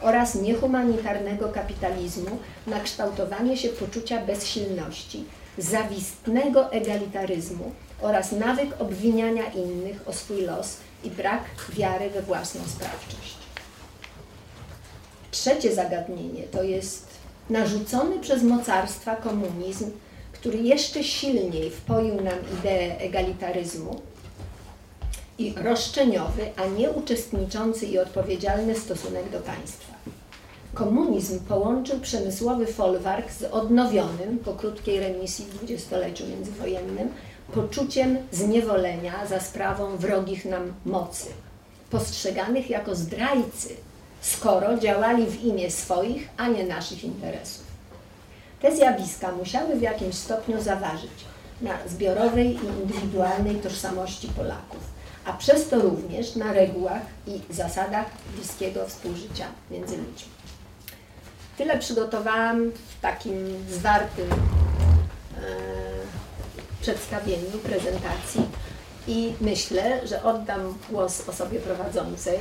oraz niehumanitarnego kapitalizmu na kształtowanie się poczucia bezsilności, zawistnego egalitaryzmu oraz nawyk obwiniania innych o swój los i brak wiary we własną sprawczość. Trzecie zagadnienie to jest narzucony przez mocarstwa komunizm, który jeszcze silniej wpoił nam ideę egalitaryzmu i roszczeniowy, a nie uczestniczący i odpowiedzialny stosunek do państwa. Komunizm połączył przemysłowy folwark z odnowionym po krótkiej remisji w dwudziestoleciu międzywojennym poczuciem zniewolenia za sprawą wrogich nam mocy. postrzeganych jako zdrajcy, skoro działali w imię swoich, a nie naszych interesów. Te zjawiska musiały w jakimś stopniu zaważyć na zbiorowej i indywidualnej tożsamości Polaków, a przez to również na regułach i zasadach bliskiego współżycia między ludźmi. Tyle przygotowałam w takim zwartym e, przedstawieniu, prezentacji i myślę, że oddam głos osobie prowadzącej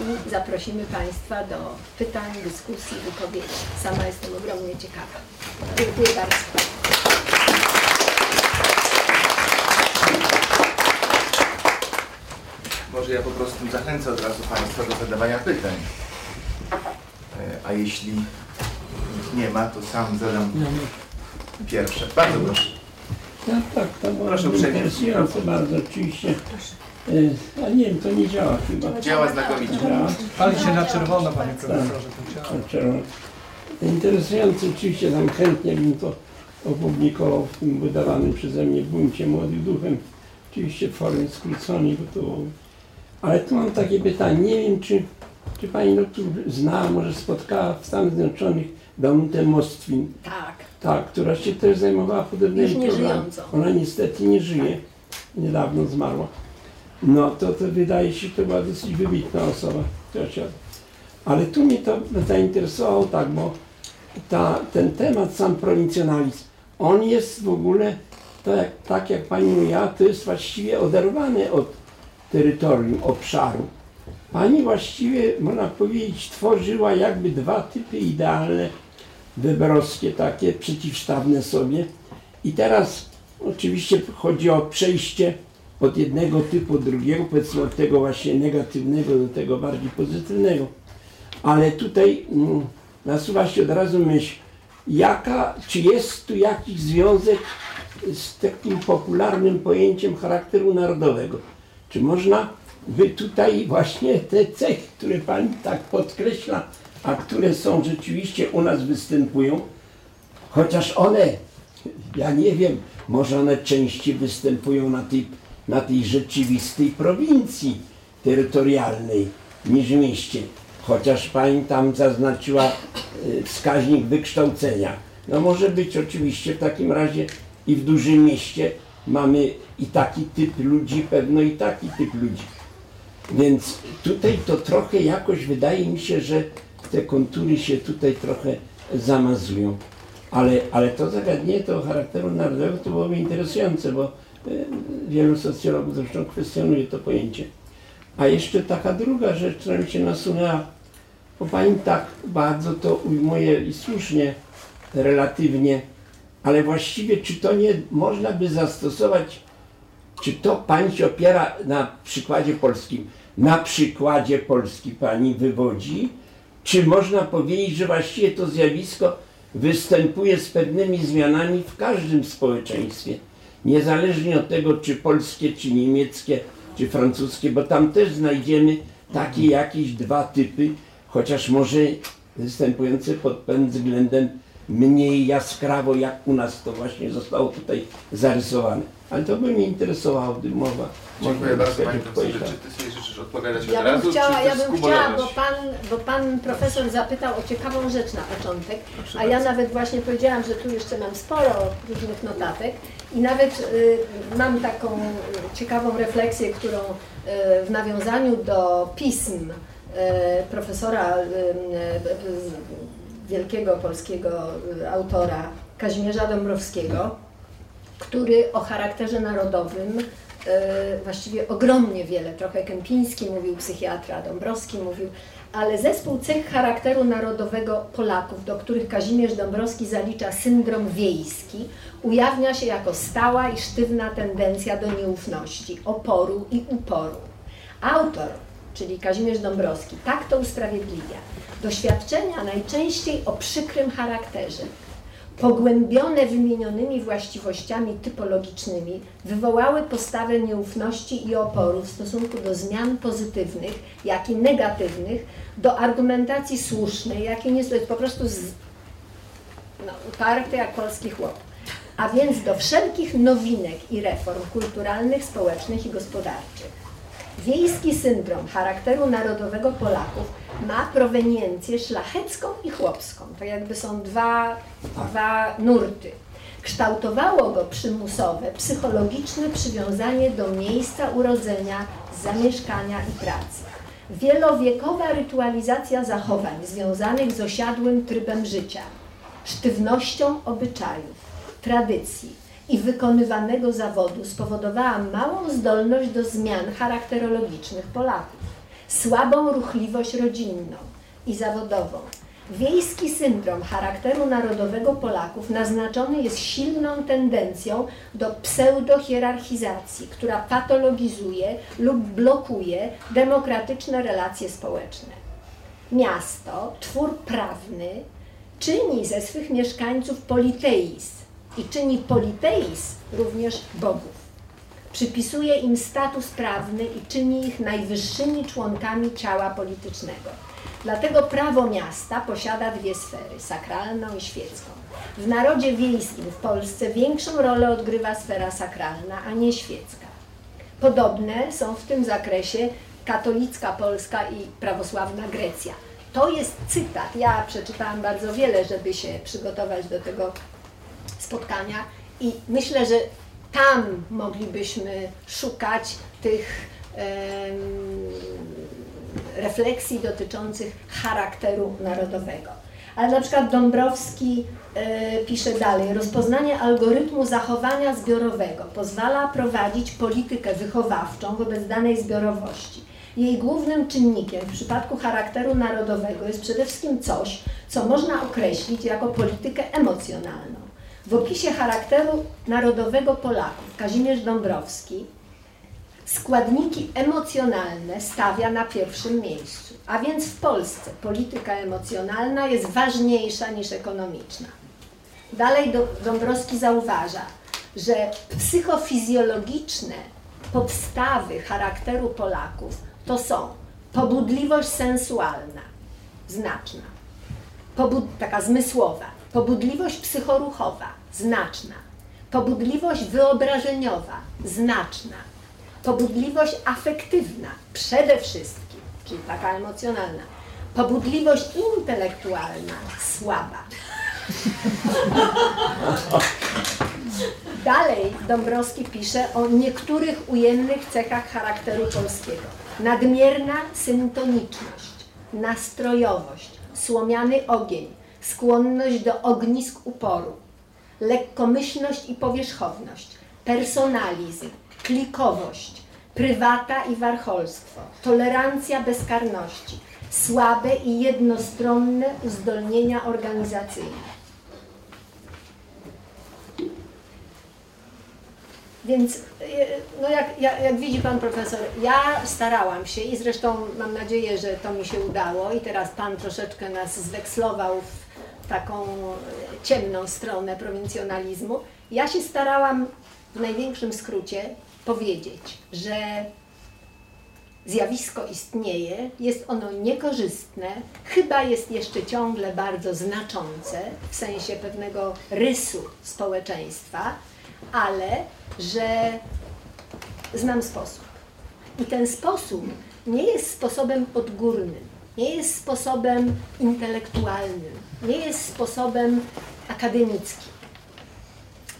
i zaprosimy Państwa do pytań, dyskusji, wypowiedzi. Sama jestem ogromnie ciekawa. Dziękuję bardzo. Może ja po prostu zachęcę od razu Państwa do zadawania pytań. E, A jeśli ich nie ma, to sam zadam pierwsze. Bardzo proszę. No tak, to było Proszę uprzejmie. interesujące bardzo oczywiście. Y, A nie wiem, to nie działa chyba. Działa znakomicie. Działa? Pali się na czerwono, panie profesorze, to działa. Czerwone. Interesujące oczywiście, tam chętnie bym to opublikował w tym wydawanym przeze mnie buncie Młodych Duchem. Oczywiście w formie skróconej, bo to... Ale tu mam takie pytanie, nie wiem czy, czy Pani doktor zna, może spotkała w Stanach Zjednoczonych Daunutę Mostwin, Tak, tak, która się też zajmowała podobnymi Już nie problemami. żyjącą. Ona niestety nie żyje, niedawno zmarła. No to, to wydaje się, że to była dosyć wybitna osoba. się- Ale tu mnie to zainteresowało tak, bo ta, ten temat sam prowincjonalizm, on jest w ogóle, to jak, tak jak Pani mówiła, to jest właściwie oderwany od terytorium, obszaru. Pani właściwie, można powiedzieć, tworzyła jakby dwa typy idealne, weberowskie, takie przeciwstawne sobie. I teraz oczywiście chodzi o przejście od jednego typu drugiego, powiedzmy od tego właśnie negatywnego do tego bardziej pozytywnego. Ale tutaj mm, nasuwa się od razu myśl, jaka, czy jest tu jakiś związek z takim popularnym pojęciem charakteru narodowego? Czy można by tutaj właśnie te cechy, które Pani tak podkreśla, a które są rzeczywiście u nas występują, chociaż one, ja nie wiem, może one częściej występują na tej, na tej rzeczywistej prowincji terytorialnej niż w mieście. Chociaż Pani tam zaznaczyła y, wskaźnik wykształcenia. No może być oczywiście w takim razie i w dużym mieście mamy i taki typ ludzi, pewno i taki typ ludzi. Więc tutaj to trochę jakoś wydaje mi się, że te kontury się tutaj trochę zamazują. Ale, ale to zagadnienie tego charakteru narodowego to byłoby interesujące, bo y, wielu socjologów zresztą kwestionuje to pojęcie. A jeszcze taka druga rzecz, która mi się nasunęła, bo Pani tak bardzo to ujmuje i słusznie, relatywnie, ale właściwie czy to nie można by zastosować czy to Pani się opiera na przykładzie polskim? Na przykładzie Polski Pani wywodzi? Czy można powiedzieć, że właściwie to zjawisko występuje z pewnymi zmianami w każdym społeczeństwie? Niezależnie od tego, czy polskie, czy niemieckie, czy francuskie, bo tam też znajdziemy takie jakieś dwa typy, chociaż może występujące pod pewnym względem mniej jaskrawo, jak u nas to właśnie zostało tutaj zarysowane. Ale to by mnie interesowało, gdy mowa. Dziękuję bardzo Pani profesorze. Czy Ty sobie życzysz odpowiadać Ja od bym razu, chciała, czy ja bym chciała, bo pan, bo pan profesor zapytał o ciekawą rzecz na początek, a ja nawet właśnie powiedziałam, że tu jeszcze mam sporo różnych notatek i nawet y, mam taką ciekawą refleksję, którą y, w nawiązaniu do pism y, profesora y, y, wielkiego polskiego y, autora Kazimierza Dąbrowskiego, który o charakterze narodowym e, właściwie ogromnie wiele, trochę Kępiński mówił, psychiatra Dąbrowski mówił, ale zespół cech charakteru narodowego Polaków, do których Kazimierz Dąbrowski zalicza syndrom wiejski, ujawnia się jako stała i sztywna tendencja do nieufności, oporu i uporu. Autor, czyli Kazimierz Dąbrowski, tak to usprawiedliwia. Doświadczenia najczęściej o przykrym charakterze, pogłębione wymienionymi właściwościami typologicznymi, wywołały postawę nieufności i oporu w stosunku do zmian pozytywnych, jak i negatywnych, do argumentacji słusznej, jak i nie jest po prostu z, no, uparty jak polski chłop. A więc do wszelkich nowinek i reform kulturalnych, społecznych i gospodarczych. Wiejski syndrom charakteru narodowego Polaków ma proweniencję szlachecką i chłopską. To jakby są dwa, dwa nurty. Kształtowało go przymusowe, psychologiczne przywiązanie do miejsca urodzenia, zamieszkania i pracy. Wielowiekowa rytualizacja zachowań związanych z osiadłym trybem życia, sztywnością obyczajów, tradycji i wykonywanego zawodu spowodowała małą zdolność do zmian charakterologicznych Polaków, słabą ruchliwość rodzinną i zawodową. Wiejski syndrom charakteru narodowego Polaków naznaczony jest silną tendencją do pseudohierarchizacji, która patologizuje lub blokuje demokratyczne relacje społeczne. Miasto, twór prawny, czyni ze swych mieszkańców politeizm i czyni politeizm również bogów. Przypisuje im status prawny i czyni ich najwyższymi członkami ciała politycznego. Dlatego prawo miasta posiada dwie sfery, sakralną i świecką. W narodzie wiejskim w Polsce większą rolę odgrywa sfera sakralna, a nie świecka. Podobne są w tym zakresie katolicka Polska i prawosławna Grecja. To jest cytat. Ja przeczytałam bardzo wiele, żeby się przygotować do tego spotkania i myślę, że tam moglibyśmy szukać tych refleksji dotyczących charakteru narodowego. Ale na przykład Dąbrowski e, pisze dalej, rozpoznanie algorytmu zachowania zbiorowego pozwala prowadzić politykę wychowawczą wobec danej zbiorowości. Jej głównym czynnikiem w przypadku charakteru narodowego jest przede wszystkim coś, co można określić jako politykę emocjonalną. W opisie charakteru narodowego Polaków Kazimierz Dąbrowski składniki emocjonalne stawia na pierwszym miejscu. A więc w Polsce polityka emocjonalna jest ważniejsza niż ekonomiczna. Dalej Dąbrowski zauważa, że psychofizjologiczne podstawy charakteru Polaków to są pobudliwość sensualna, znaczna, pobud taka zmysłowa, pobudliwość psychoruchowa, znaczna, pobudliwość wyobrażeniowa, znaczna, pobudliwość afektywna przede wszystkim, czyli taka emocjonalna, pobudliwość intelektualna słaba. Dalej Dąbrowski pisze o niektórych ujemnych cechach charakteru polskiego. Nadmierna syntoniczność, nastrojowość, słomiany ogień, skłonność do ognisk uporu, lekkomyślność i powierzchowność, personalizm, klikowość, prywata i warcholstwo, tolerancja bezkarności, słabe i jednostronne uzdolnienia organizacyjne. Więc no jak, jak, jak, widzi Pan Profesor, ja starałam się i zresztą mam nadzieję, że to mi się udało i teraz Pan troszeczkę nas zwekslował w taką ciemną stronę prowincjonalizmu. Ja się starałam w największym skrócie powiedzieć, że zjawisko istnieje, jest ono niekorzystne, chyba jest jeszcze ciągle bardzo znaczące w sensie pewnego rysu społeczeństwa, ale że znam sposób. I ten sposób nie jest sposobem odgórnym, nie jest sposobem intelektualnym, nie jest sposobem akademickim.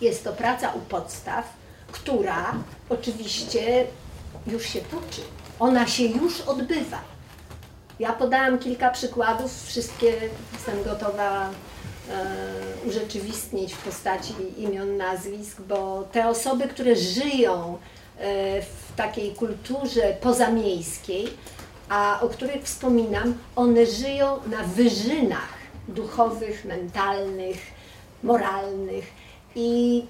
Jest to praca u podstaw, która oczywiście już się toczy. Ona się już odbywa. Ja podałam kilka przykładów, wszystkie jestem gotowa e, urzeczywistnić w postaci imion, nazwisk, bo te osoby, które żyją e, w takiej kulturze pozamiejskiej, a o których wspominam, one żyją na wyżynach duchowych, mentalnych, moralnych i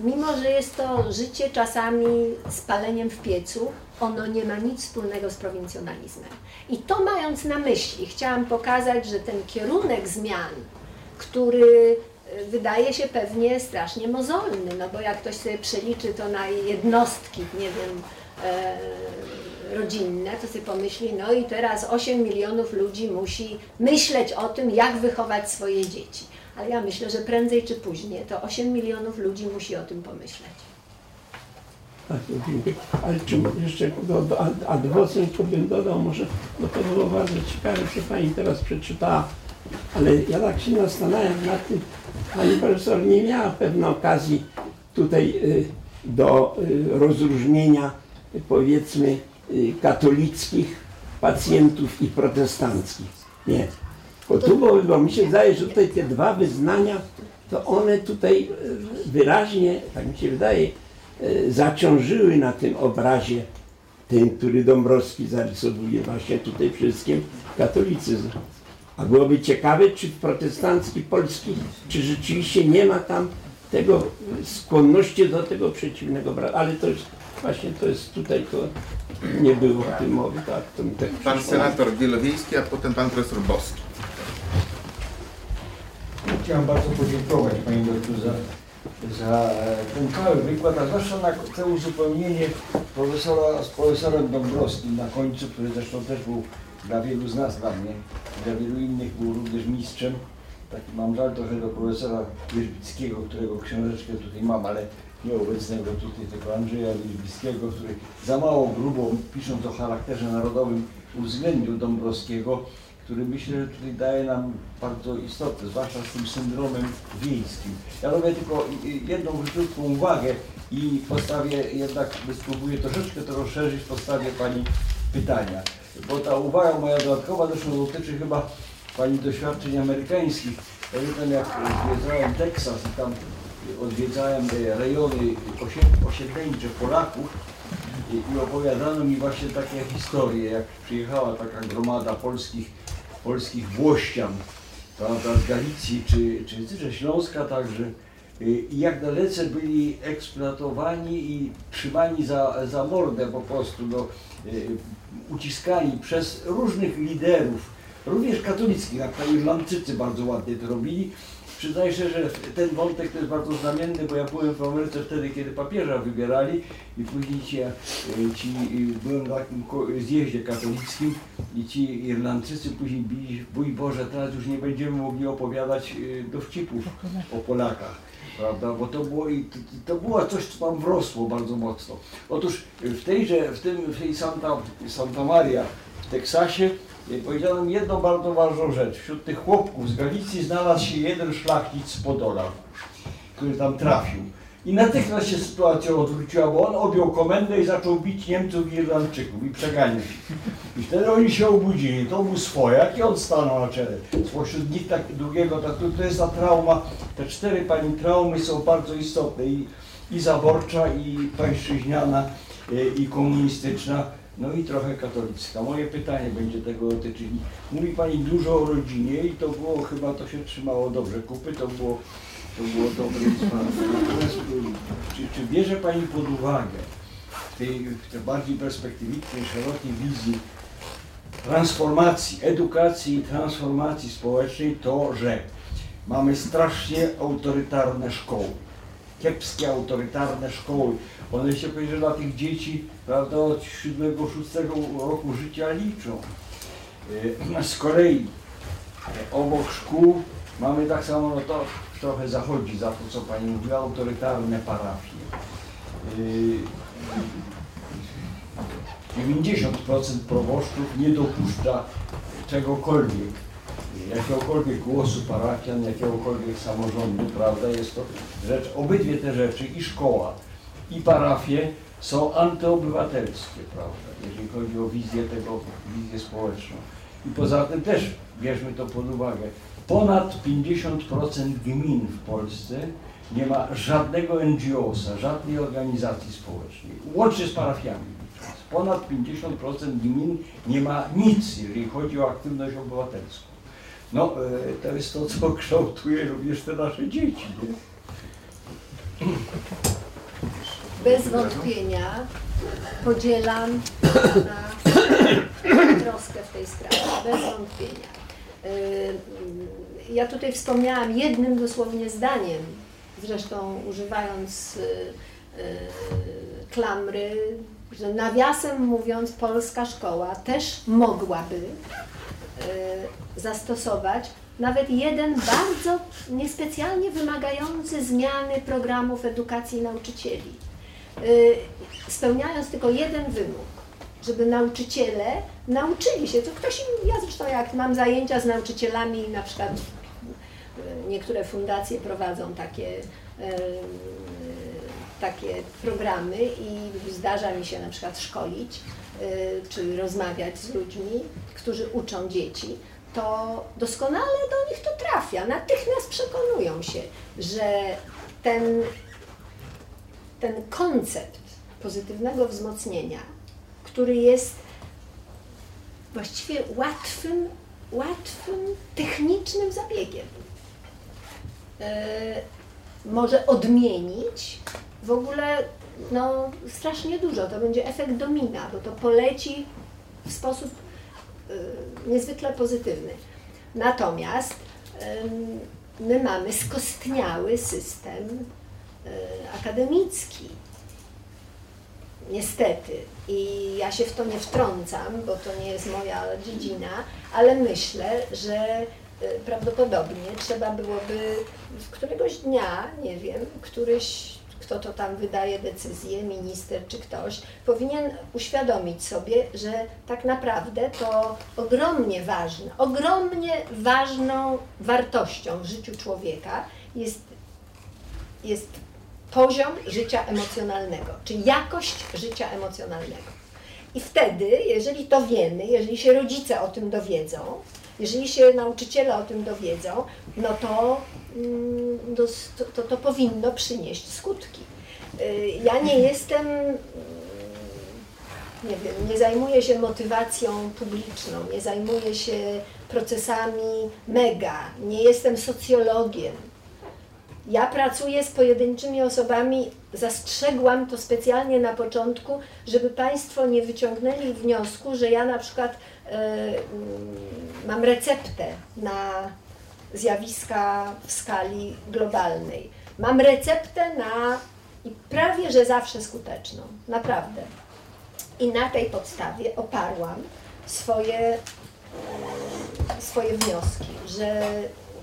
Mimo, że jest to życie czasami z paleniem w piecu, ono nie ma nic wspólnego z prowincjonalizmem. I to mając na myśli, chciałam pokazać, że ten kierunek zmian, który e, wydaje się pewnie strasznie mozolny, no bo jak ktoś sobie przeliczy to na jednostki, nie wiem, e, rodzinne, to sobie pomyśli, no i teraz 8 milionów ludzi musi myśleć o tym, jak wychować swoje dzieci ale ja myślę, że prędzej czy później to 8 milionów ludzi musi o tym pomyśleć. Tak, dziękuję. Ale czy jeszcze do, do ad- ad vocem to bym dodał może, bo to było bardzo ciekawe, co Pani teraz przeczytała, ale ja tak się zastanawiam nad tym, Pani profesor nie miała pewnej okazji tutaj y, do y, rozróżnienia powiedzmy katolickich pacjentów i protestanckich. Nie. Bo tu, bo, bo mi się wydaje, że tutaj te dwa wyznania, to one tutaj y, wyraźnie, tak mi się wydaje, y, zaciążyły na tym obrazie tym, który Dąbrowski zarysowuje właśnie tutaj wszystkim katolicyzm. A byłoby ciekawe, czy w protestancki Polski, czy rzeczywiście nie ma tam tego y, skłonności do tego przeciwnego brata. Ale to jest właśnie to jest tutaj to nie było w tym mowy, tak? To mi tak Pan senator Wielowiejski, a potem pan profesor Boski. Chciałem bardzo podziękować Pani doktor za, za ten cały wykład, a zwłaszcza na to uzupełnienie profesora z profesorem Dąbrowskim na końcu, który zresztą też był dla wielu z nas, dla mnie, dla wielu innych był również mistrzem. Taki mam żal trochę do profesora Wierzbickiego, którego książeczkę tutaj mam, ale nie obecnego tutaj, tylko Andrzeja Wierzbickiego, który za mało grubo, pisząc o charakterze narodowym, uwzględnił Dąbrowskiego, który myślę, że tutaj daje nam bardzo istotne, zwłaszcza z tym syndromem wiejskim. Ja robię tylko jedną krótką uwagę i postawię jednak, spróbuję troszeczkę to rozszerzyć, postawię Pani pytania. Bo ta uwaga moja dodatkowa zresztą dotyczy chyba Pani doświadczeń amerykańskich. Pamiętam jak zwiedzałem Teksas i tam odwiedzałem te rejony osie- osiedleńcze Polaków i, opowiadano mi właśnie takie historie, jak przyjechała taka gromada polskich, polskich włościan, prawda, z Galicji czy, czy ze Śląska także. Y, I jak dalece byli eksploatowani i trzymani za, za mordę po prostu, no, y, uciskani przez różnych liderów, również katolickich, jak to Irlandczycy bardzo ładnie to robili. Przyznaję się, że ten wątek to jest bardzo znamienny, bo ja byłem w Ameryce wtedy, kiedy papieża wybierali i później ci, e, ci e, byłem na takim zjeździe katolickim i ci Irlandczycy później bili, bój Boże, teraz już nie będziemy mogli opowiadać e, dowcipów o Polakach. Prawda? Bo to było, to, było coś, co tam wrosło bardzo mocno. Otóż w tejże, w tym, w tej Santa, Santa Maria w Teksasie powiedziano mi jedną bardzo ważną rzecz. Wśród tych chłopków z Galicji znalazł się jeden szlachcic z Podola, który tam trafił. I natychmiast się sytuacja odwróciła, bo on objął komendę i zaczął bić Niemców i Irlandczyków i przeganiać. I wtedy oni się obudzili, to był swojak i on stanął na czele. Spośród nich tak drugiego, tak, to, jest ta trauma, te cztery pani traumy są bardzo istotne i, i zaborcza, i pańszczyźniana, i, i komunistyczna. No i trochę katolicka. Moje pytanie będzie tego dotyczyć. Mówi Pani dużo o rodzinie i to było, chyba to się trzymało dobrze kupy, to było, to było dobre. Y, Czy, czy bierze Pani pod uwagę w tej, w tej bardziej perspektywicznej, szerokiej wizji transformacji, edukacji i transformacji społecznej to, że mamy strasznie autorytarne szkoły kiepskie, autorytarne szkoły. One się powiedzieć, że dla tych dzieci prawda, od 7-6 roku życia liczą. Y, Z kolei y, obok szkół mamy tak samo, no to trochę zachodzi za to, co Pani mówiła, autorytarne parafie. Y, 90% proboszczów nie dopuszcza czegokolwiek, jakiegokolwiek głosu parafian, jakiegokolwiek samorządu, prawda? Jest to rzecz, obydwie te rzeczy, i szkoła, i parafie są antyobywatelskie, prawda? Jeżeli chodzi o wizję tego, wizję społeczną. I poza tym też bierzmy to pod uwagę. Ponad 50% gmin w Polsce nie ma żadnego NGO-sa, żadnej organizacji społecznej, łącznie z parafiami. Ponad 50% gmin nie ma nic, jeżeli chodzi o aktywność obywatelską. No, e, to jest to, co kształtuje również te nasze dzieci. Nie? Bez wątpienia podzielam troskę w tej sprawie, bez wątpienia. Y, Ja tutaj wspomniałam jednym dosłownie zdaniem, zresztą używając y, y, klamry, że nawiasem mówiąc polska szkoła też mogłaby zastosować nawet jeden bardzo niespecjalnie wymagający zmiany programów edukacji nauczycieli. Y, spełniając tylko jeden wymóg, żeby nauczyciele nauczyli się, to ktoś im, ja zresztą jak mam zajęcia z nauczycielami, na przykład y, niektóre fundacje prowadzą takie, y, takie programy i zdarza mi się na przykład szkolić, czy rozmawiać z ludźmi, którzy uczą dzieci, to doskonale do nich to trafia. Natychmiast przekonują się, że ten, ten koncept pozytywnego wzmocnienia, który jest właściwie łatwym, łatwym technicznym zabiegiem, e, może odmienić w ogóle no, strasznie dużo. To będzie efekt domina, bo to poleci w sposób y, niezwykle pozytywny. Natomiast my mamy skostniały system akademicki. Niestety. I ja się w to nie wtrącam, bo to nie jest moja dziedzina, ale myślę, że y, prawdopodobnie trzeba byłoby któregoś dnia, nie wiem, któryś kto to tam wydaje decyzję, minister czy ktoś, powinien uświadomić sobie, że tak naprawdę to ogromnie ważne, ogromnie ważną wartością w życiu człowieka jest, jest poziom życia emocjonalnego, czy jakość życia emocjonalnego. I wtedy, jeżeli to wiemy, jeżeli się rodzice o tym dowiedzą, jeżeli się nauczyciele o tym dowiedzą, no to, mm, to, to, to powinno przynieść skutki. Y, ja nie jestem, mm, nie wiem, nie zajmuję się motywacją publiczną, nie zajmuję się procesami mega, nie jestem socjologiem. Ja pracuję z pojedynczymi osobami, zastrzegłam to specjalnie na początku, żeby Państwo nie wyciągnęli wniosku, że ja na przykład y, mam receptę na zjawiska w skali globalnej. Mam receptę na i prawie że zawsze skuteczną, naprawdę. I na tej podstawie oparłam swoje, swoje wnioski, że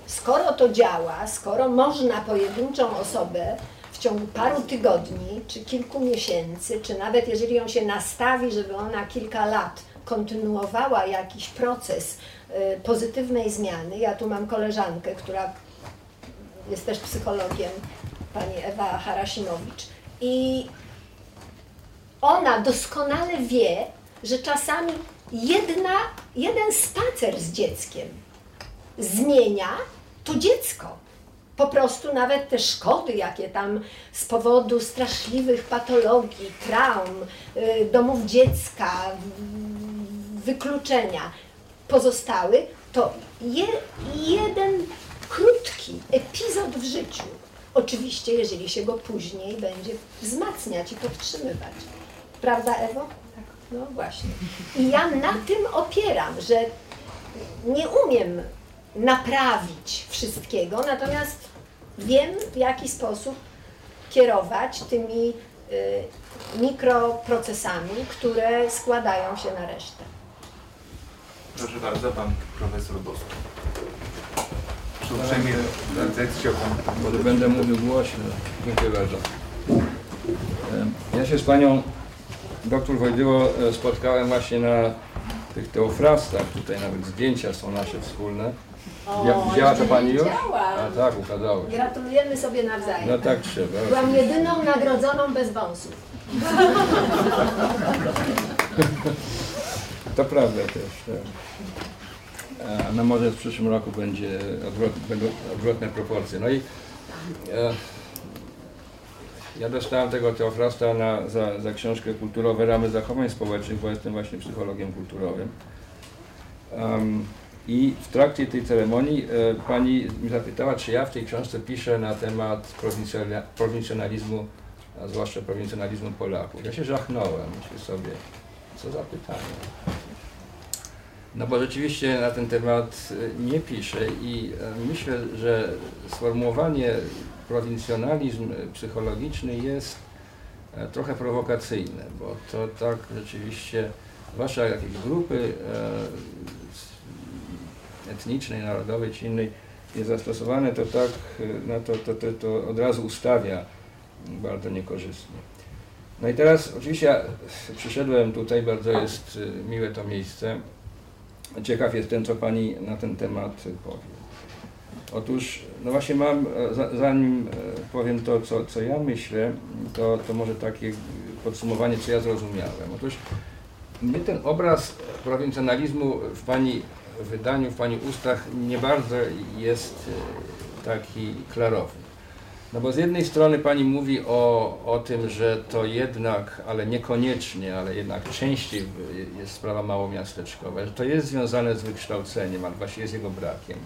skoro to działa, skoro można pojedynczą osobę w ciągu paru tygodni, czy kilku miesięcy, czy nawet jeżeli ją się nastawi, żeby ona kilka lat kontynuowała jakiś proces y, pozytywnej zmiany. Ja tu mam koleżankę, która jest też psychologiem, pani Ewa Harasimowicz. I ona doskonale wie, że czasami jedna, jeden spacer z dzieckiem zmienia to dziecko. Po prostu nawet te szkody, jakie tam z powodu straszliwych patologii, traum, y, domów dziecka, wykluczenia pozostały, to je, jeden krótki epizod w życiu, oczywiście jeżeli się go później będzie wzmacniać i podtrzymywać. Prawda Ewo? Tak. No właśnie. I ja na tym opieram, że nie umiem naprawić wszystkiego, natomiast wiem w jaki sposób kierować tymi y, mikroprocesami, które składają się na resztę. Proszę bardzo, pan profesor Bosko. Uprzejmie jak chciał pan. Może będę mówił głośno. Dziękuję bardzo. Ja się z panią doktor Wojdyło e, spotkałem właśnie na tych teofrastach. Tutaj nawet zdjęcia są nasze wspólne. Ja- widziała to pani już? A tak, ukazało się. Gratulujemy sobie nawzajem. No tak trzeba. Byłam jedyną nagrodzoną bez wąsów. To prawda też. Tak. No może w przyszłym roku będzie odwrot, będą odwrotne proporcje. No i e, ja dostałem tego Teofrasta na, za, za książkę Kulturowe ramy zachowań społecznych, bo jestem właśnie psychologiem kulturowym. Em, I w trakcie tej ceremonii e, pani mnie zapytała, czy ja w tej książce piszę na temat prowincjonalizmu, a zwłaszcza prowincjonalizmu Polaków. Ja się żachnąłem, myślę sobie, co za pytanie. No bo rzeczywiście na ten temat e, nie piszę i e, myślę, że sformułowanie prowincjonalizm psychologiczny jest e, trochę prowokacyjne, bo to tak rzeczywiście, zwłaszcza jakiejś grupy etnicznej, narodowej czy innej jest zastosowane, to tak, e, no to, to, to, to od razu ustawia bardzo niekorzystnie. No i teraz oczywiście ja przyszedłem tutaj, bardzo jest y, miłe to miejsce. Ciekaw jestem, co Pani na ten temat powie. Otóż, no właśnie mam, e, za- zanim e, powiem to, co, co ja myślę, to, to może takie podsumowanie, co ja zrozumiałem. Otóż mnie ten obraz prowincjonalizmu w Pani wydaniu, w Pani ustach nie bardzo jest e, taki klarowny. No bo z jednej strony Pani mówi o, o tym, że to jednak, ale niekoniecznie, ale jednak częściej jest sprawa małomiasteczkowa, że to jest związane z wykształceniem, albo właśnie jest jego brakiem.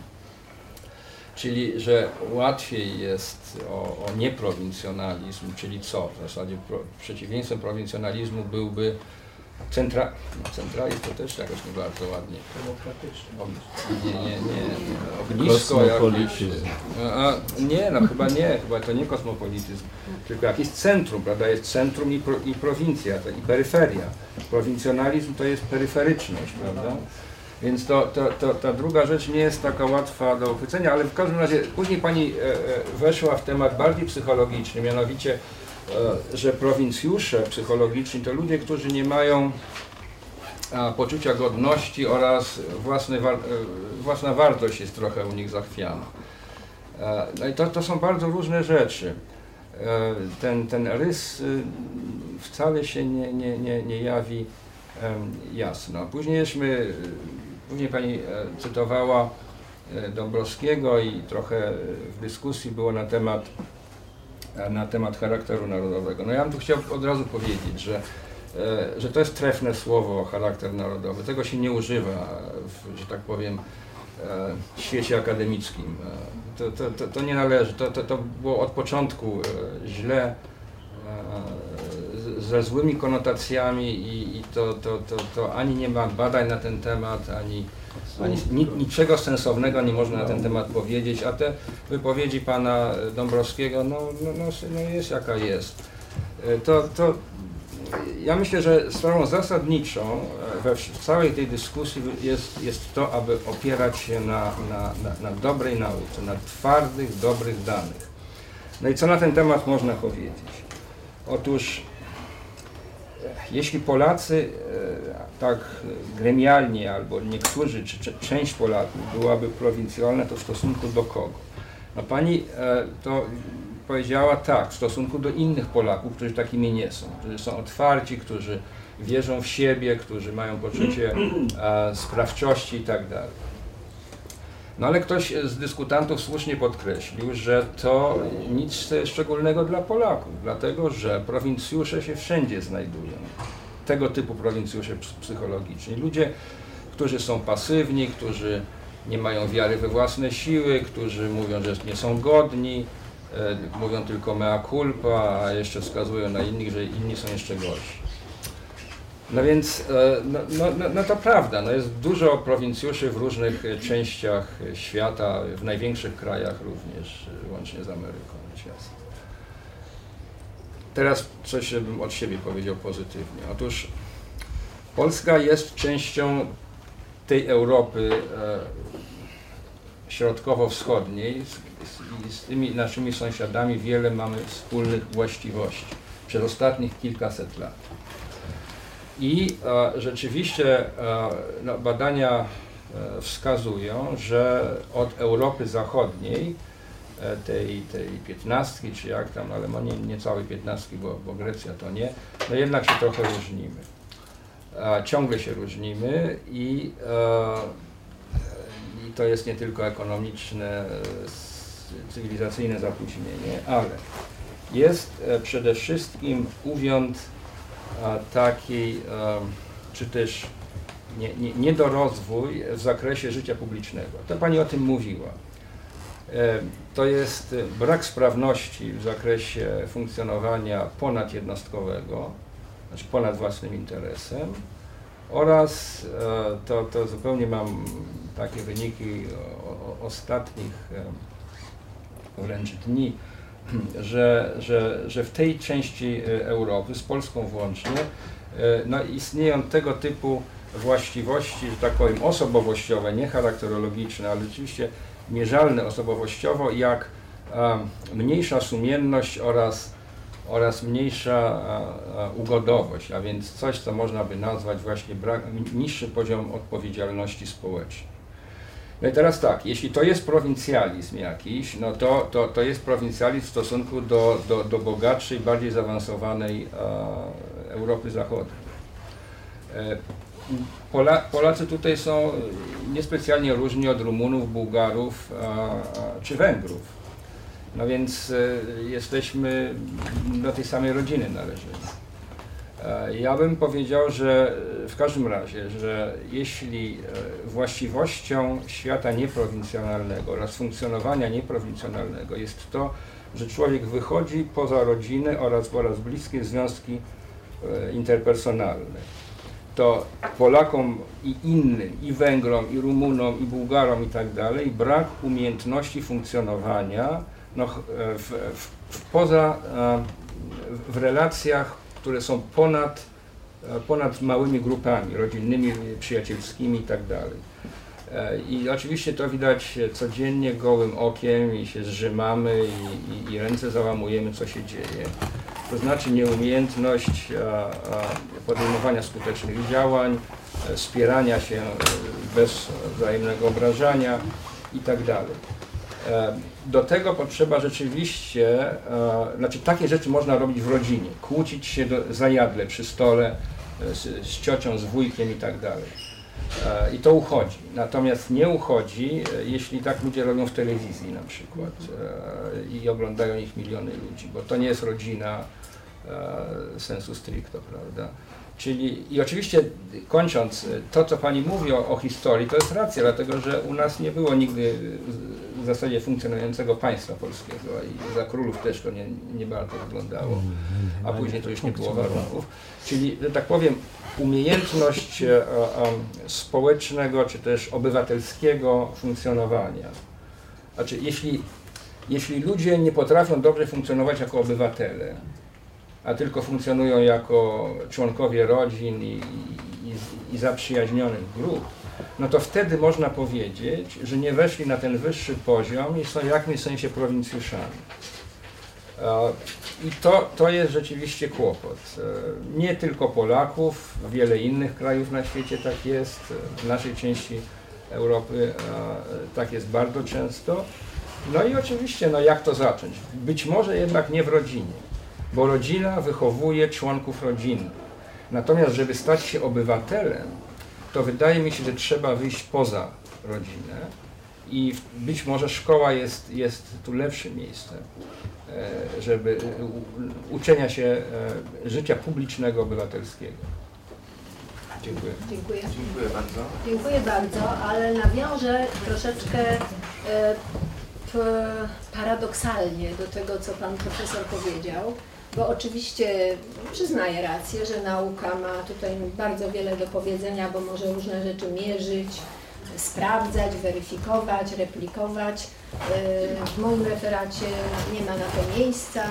Czyli, że łatwiej jest o, o nieprowincjonalizm, czyli co? W zasadzie pro, przeciwieństwem prowincjonalizmu byłby centra, no, centralizm, to też jakoś nie bardzo ładnie. Demokratyczny. Nie, nie, nie. Ognisko. Kosmopolityzm. A, nie, no chyba nie, chyba to nie kosmopolityzm, tylko jakieś centrum, prawda? Jest centrum i, pro, i prowincja, to, i peryferia. Prowincjonalizm to jest peryferyczność, prawda? Więc to, to, to, ta druga rzecz nie jest taka łatwa do uchwycenia, ale w każdym razie później Pani e, e, weszła w temat bardziej psychologiczny, mianowicie, że prowincjusze psychologiczni to ludzie, którzy nie mają a, poczucia godności oraz własnej war, e, własna wartość jest trochę u nich zachwiana. E, No i to, to są bardzo różne rzeczy. E, Ten, ten rys y, wcale się nie, nie, nie, nie jawi jasno. Późniejśmy, później Pani e, cytowała e, Dąbrowskiego i trochę w dyskusji było na temat, e, na temat charakteru narodowego. No ja bym tu chciał od razu powiedzieć, że, e, że to jest trefne słowo charakter narodowy. Tego się nie używa, w, że tak powiem, e, świecie akademickim. E, To, to, to, to nie należy. To, to, to było od początku e, źle, e, ze złymi konotacjami i, i to, to, to, to ani nie ma badań na ten temat, ani, niczego sensownego nie można na ten temat powiedzieć, a te wypowiedzi pana Dąbrowskiego, no, no, no, no jest jaka jest. E, To, to ja myślę, że sprawą zasadniczą e, we w całej tej dyskusji jest, jest to, aby opierać się na, na, na, na dobrej nauce, na twardych, dobrych danych. No i co na ten temat można powiedzieć? Otóż jeśli Polacy e, tak gremialnie, albo niektórzy, czy, czy część Polaków byłaby prowincjonalna, to w stosunku do kogo? No pani e, to powiedziała tak, w stosunku do innych Polaków, którzy takimi nie są, którzy są otwarci, którzy wierzą w siebie, którzy mają poczucie e, sprawczości i tak dalej. No ale ktoś z dyskutantów słusznie podkreślił, że to nic szczególnego dla Polaków, dlatego że prowincjusze się wszędzie znajdują. Tego typu prowincjusze ps- psychologiczni. Ludzie, którzy są pasywni, którzy nie mają wiary we własne siły, którzy mówią, że nie są godni, e, mówią tylko mea culpa, a jeszcze wskazują na innych, że inni są jeszcze gorsi. No więc, e, no, no, no, no to prawda, no jest dużo prowincjuszy w różnych e, częściach e, świata, w największych krajach również, łącznie z Ameryką. Teraz coś bym od siebie powiedział pozytywnie. Otóż Polska jest częścią tej Europy środkowo-wschodniej i z tymi naszymi sąsiadami wiele mamy wspólnych właściwości przez ostatnich kilkaset lat. I e, rzeczywiście e, no, badania e, wskazują, że od Europy Zachodniej, tej, tej piętnastki, czy jak tam, ale no nie, nie całej piętnastki, bo, bo Grecja to nie, no jednak się trochę różnimy. Ciągle się różnimy i, i to jest nie tylko ekonomiczne, cywilizacyjne zapóźnienie, ale jest przede wszystkim uwiąd em, czy też nie, nie, niedorozwój w zakresie życia publicznego. To Pani o tym mówiła. To jest brak sprawności w zakresie funkcjonowania ponadjednostkowego, znaczy ponad własnym interesem oraz e, to, to zupełnie mam takie wyniki ostatnich wręcz dni, że, że, że w tej części e, Europy, z Polską włącznie, e, no, istnieją tego typu właściwości, że tak powiem, osobowościowe, nie charakterologiczne, ale rzeczywiście mierzalne osobowościowo, jak mniejsza sumienność oraz oraz mniejsza ugodowość, a więc coś, co można by nazwać właśnie brak, niższy poziom odpowiedzialności społecznej. No i teraz tak, jeśli to jest prowincjalizm jakiś, no to, to, to jest prowincjalizm w stosunku do, do, do bogatszej, bardziej zaawansowanej e, Europy Zachodniej. E, Pola, Polacy tutaj są niespecjalnie różni od Rumunów, Bułgarów czy Węgrów. No więc e, jesteśmy do tej samej rodziny należymy. E, Ja bym powiedział, że w każdym razie, że jeśli e, właściwością świata nieprowincjonalnego oraz funkcjonowania nieprowincjonalnego jest to, że człowiek wychodzi poza rodzinę oraz, oraz bliskie związki e, interpersonalne, to Polakom i innym, i Węgrom, i Rumunom, i Bułgarom i tak dalej, brak umiejętności funkcjonowania no, e, w, w, w poza, e, w relacjach, które są ponad, e, ponad małymi grupami rodzinnymi, przyjacielskimi i tak. E, I oczywiście to widać codziennie gołym okiem i się zrzymamy i, i, i ręce załamujemy, co się dzieje. To znaczy nieumiejętność a, podejmowania skutecznych działań, e, wspierania się e, bez wzajemnego obrażania i tak. E, Do tego potrzeba rzeczywiście, e, znaczy takie rzeczy można robić w rodzinie, kłócić się do, zajadle przy stole e, z, z ciocią, z wujkiem i tak dalej. E, I to uchodzi. Natomiast nie uchodzi, e, jeśli tak ludzie robią w telewizji na przykład i oglądają ich miliony ludzi, bo to nie jest rodzina sensu stricto, prawda? Czyli i oczywiście kończąc, to co Pani mówi o, o historii, to jest racja, dlatego że u nas nie było nigdy w- zasadzie funkcjonującego państwa polskiego i za królów też to nie, nie bardzo wyglądało, a później to już nie było warunków. Czyli, że tak powiem, umiejętność e, e, społecznego czy też obywatelskiego funkcjonowania. Znaczy, jeśli, jeśli ludzie nie potrafią dobrze funkcjonować jako obywatele, a tylko funkcjonują jako członkowie rodzin i, i, i zaprzyjaźnionych grup, no to wtedy można powiedzieć, że nie weszli na ten wyższy poziom i są w jakimś sensie prowincjuszami. E, I to, to jest rzeczywiście kłopot. E, Nie tylko Polaków, wiele innych krajów na świecie tak jest, w naszej części Europy e, tak jest bardzo często. No i oczywiście, no jak to zacząć? Być może jednak nie w rodzinie, bo rodzina wychowuje członków rodziny. Natomiast, żeby stać się obywatelem, to wydaje mi się, że trzeba wyjść poza rodzinę i być może szkoła jest, jest tu lepszym miejscem, e, żeby uczenia się e, życia publicznego, obywatelskiego. Dziękuję. Dziękuję. Dziękuję bardzo. Dziękuję bardzo, ale nawiążę troszeczkę e, paradoksalnie do tego, co pan profesor powiedział, bo oczywiście przyznaję rację, że nauka ma tutaj bardzo wiele do powiedzenia, bo może różne rzeczy mierzyć, sprawdzać, weryfikować, replikować. E, W moim referacie nie ma na to miejsca,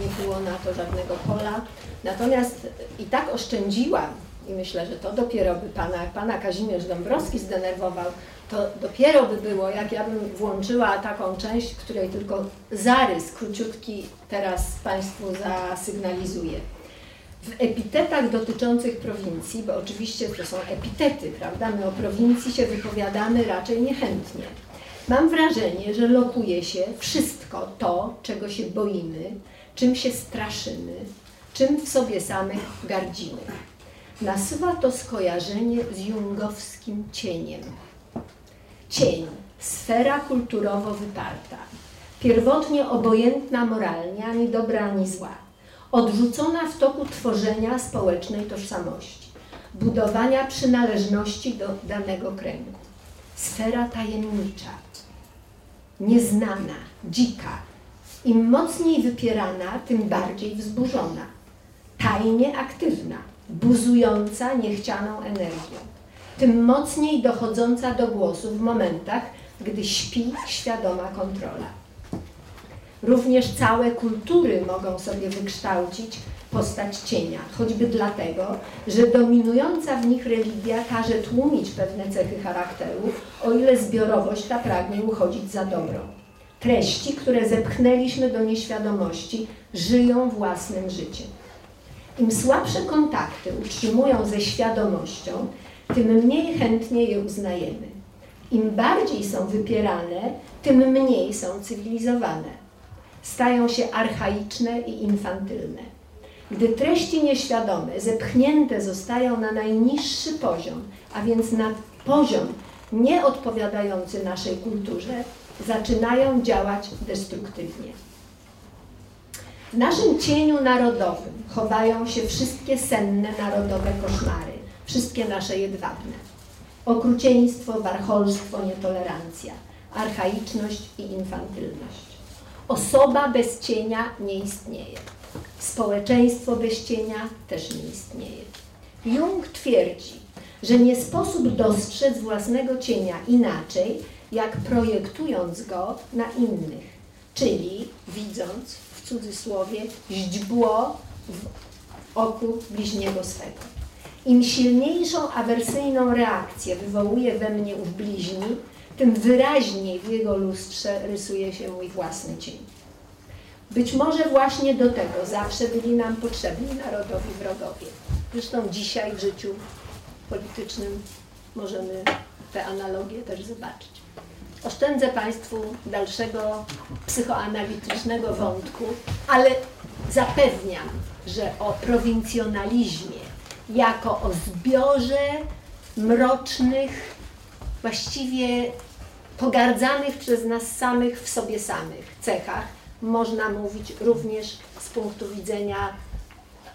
nie było na to żadnego pola. Natomiast i tak oszczędziłam i myślę, że to dopiero by pana, pana Kazimierz Dąbrowski zdenerwował, to dopiero by było, jak ja bym włączyła taką część, której tylko zarys króciutki teraz Państwu zasygnalizuję. W epitetach dotyczących prowincji, bo oczywiście to są epitety, prawda? My o prowincji się wypowiadamy raczej niechętnie. Mam wrażenie, że lokuje się wszystko to, czego się boimy, czym się straszymy, czym w sobie samych gardzimy. Nasuwa to skojarzenie z jungowskim cieniem. Cień, sfera kulturowo wyparta, pierwotnie obojętna moralnie, ani dobra, ani zła, odrzucona w toku tworzenia społecznej tożsamości, budowania przynależności do danego kręgu. Sfera tajemnicza, nieznana, dzika. Im mocniej wypierana, tym bardziej wzburzona. Tajnie aktywna, buzująca niechcianą energią. Tym mocniej dochodząca do głosu w momentach, gdy śpi świadoma kontrola. Również całe kultury mogą sobie wykształcić postać cienia, choćby dlatego, że dominująca w nich religia każe tłumić pewne cechy charakteru, o ile zbiorowość ta pragnie uchodzić za dobrą. Treści, które zepchnęliśmy do nieświadomości, żyją własnym życiem. Im słabsze kontakty utrzymują ze świadomością, tym mniej chętnie je uznajemy. Im bardziej są wypierane, tym mniej są cywilizowane. Stają się archaiczne i infantylne. Gdy treści nieświadome zepchnięte zostają na najniższy poziom, a więc na poziom nieodpowiadający naszej kulturze, zaczynają działać destruktywnie. W naszym cieniu narodowym chowają się wszystkie senne narodowe koszmary, wszystkie nasze jedwabne. Okrucieństwo, warcholstwo, nietolerancja, archaiczność i infantylność. Osoba bez cienia nie istnieje. Społeczeństwo bez cienia też nie istnieje. Jung twierdzi, że nie sposób dostrzec własnego cienia inaczej, jak projektując go na innych, czyli widząc w cudzysłowie źdźbło w oku bliźniego swego. Im silniejszą awersyjną reakcję wywołuje we mnie ów bliźni, tym wyraźniej w jego lustrze rysuje się mój własny cień. Być może właśnie do tego zawsze byli nam potrzebni narodowi wrogowie. Zresztą dzisiaj w życiu politycznym możemy te analogie też zobaczyć. Oszczędzę Państwu dalszego psychoanalitycznego wątku, ale zapewniam, że o prowincjonalizmie jako o zbiorze mrocznych, właściwie pogardzanych przez nas samych w sobie samych cechach można mówić również z punktu widzenia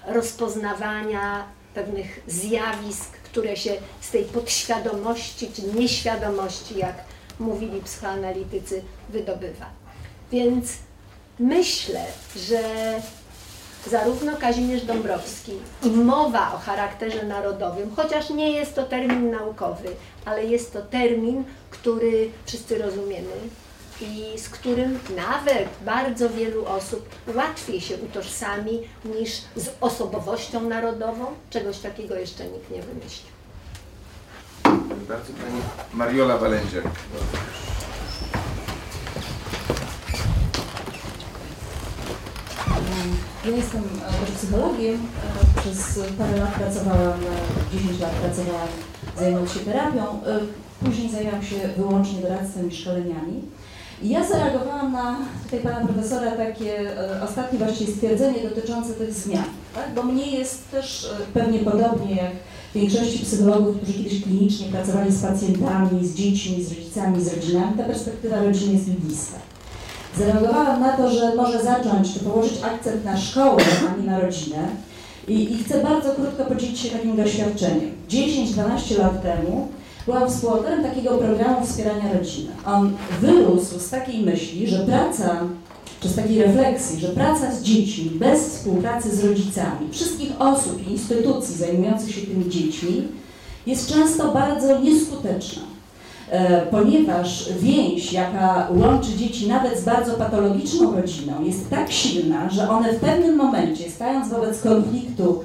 rozpoznawania pewnych zjawisk, które się z tej podświadomości czy nieświadomości, jak mówili psychoanalitycy, wydobywa. Więc myślę, że zarówno Kazimierz Dąbrowski i mowa o charakterze narodowym, chociaż nie jest to termin naukowy, ale jest to termin, który wszyscy rozumiemy i z którym nawet bardzo wielu osób łatwiej się utożsami niż z osobowością narodową. Czegoś takiego jeszcze nikt nie wymyślił. Bardzo Pani Mariola Walędziak. Ja jestem e, psychologiem. E, Przez parę lat pracowałam, e, 10 lat pracowałam zajmując się terapią. E, Później zajęłam się wyłącznie doradztwem i szkoleniami. I ja zareagowałam na tutaj pana profesora takie e, ostatnie właściwie stwierdzenie dotyczące tych zmian. Tak? Bo mnie jest też e, pewnie podobnie jak większości psychologów, którzy kiedyś klinicznie pracowali z pacjentami, z dziećmi, z rodzicami, z rodzinami, ta perspektywa rodziny jest mi bliska. Zareagowałam na to, że może zacząć, czy położyć akcent na szkołę, a nie na rodzinę. I, I chcę bardzo krótko podzielić się takim doświadczeniem. 10-12 lat temu byłam współautorem takiego programu wspierania rodziny. On wyrósł z takiej myśli, że praca, czy z takiej refleksji, że praca z dziećmi bez współpracy z rodzicami, wszystkich osób i instytucji zajmujących się tymi dziećmi, jest często bardzo nieskuteczna. E, ponieważ więź, jaka łączy dzieci nawet z bardzo patologiczną rodziną, jest tak silna, że one w pewnym momencie, stając wobec konfliktu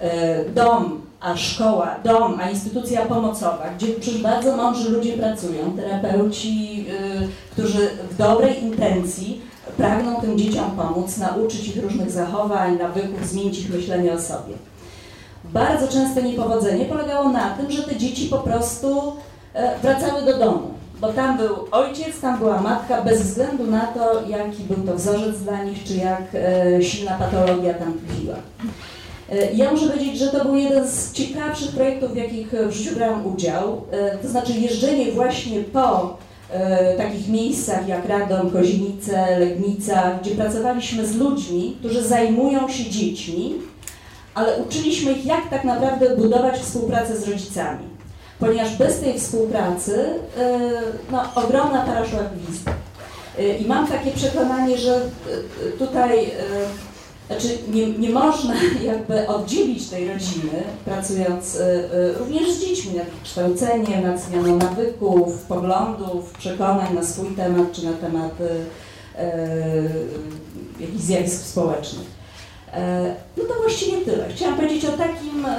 e, dom a szkoła, dom, a instytucja pomocowa, gdzie przecież bardzo mądrzy ludzie pracują, terapeuci, y, którzy w dobrej intencji pragną tym dzieciom pomóc, nauczyć ich różnych zachowań, nawyków, zmienić ich myślenie o sobie. Bardzo częste niepowodzenie polegało na tym, że te dzieci po prostu e, wracały do domu, bo tam był ojciec, tam była matka, bez względu na to, jaki był to wzorzec dla nich, czy jak e, silna patologia tam tkwiła. E, Ja muszę powiedzieć, że to był jeden z ciekawszych projektów, w jakich w życiu brałam udział. To znaczy jeżdżenie właśnie po takich miejscach jak Radom, Kozienice, Legnica, gdzie pracowaliśmy z ludźmi, którzy zajmują się dziećmi, ale uczyliśmy ich, jak tak naprawdę budować współpracę z rodzicami. Ponieważ bez tej współpracy e, no, ogromna para szła w. E, I mam takie przekonanie, że e, tutaj e, znaczy nie, nie można jakby oddzielić tej rodziny, pracując y, y, również z dziećmi nad kształceniem, nad zmianą nawyków, poglądów, przekonań na swój temat czy na temat y, jakichś zjawisk społecznych. E, No to właściwie tyle. Chciałam powiedzieć o takim e,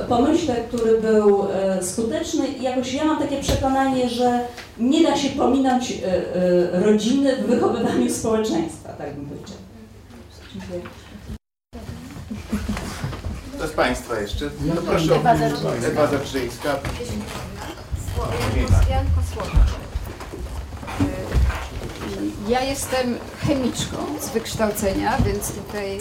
e, pomyśle, który był skuteczny i jakoś ja mam takie przekonanie, że nie da się pominąć rodziny w wychowywaniu społeczeństwa, tak bym powiedziała. Kto z Państwa jeszcze? No Ja proszę, Ewa Zabrzyńska. Ewa Zabrzyńska. Janko Słowacz. Ja jestem chemiczką z wykształcenia, więc tutaj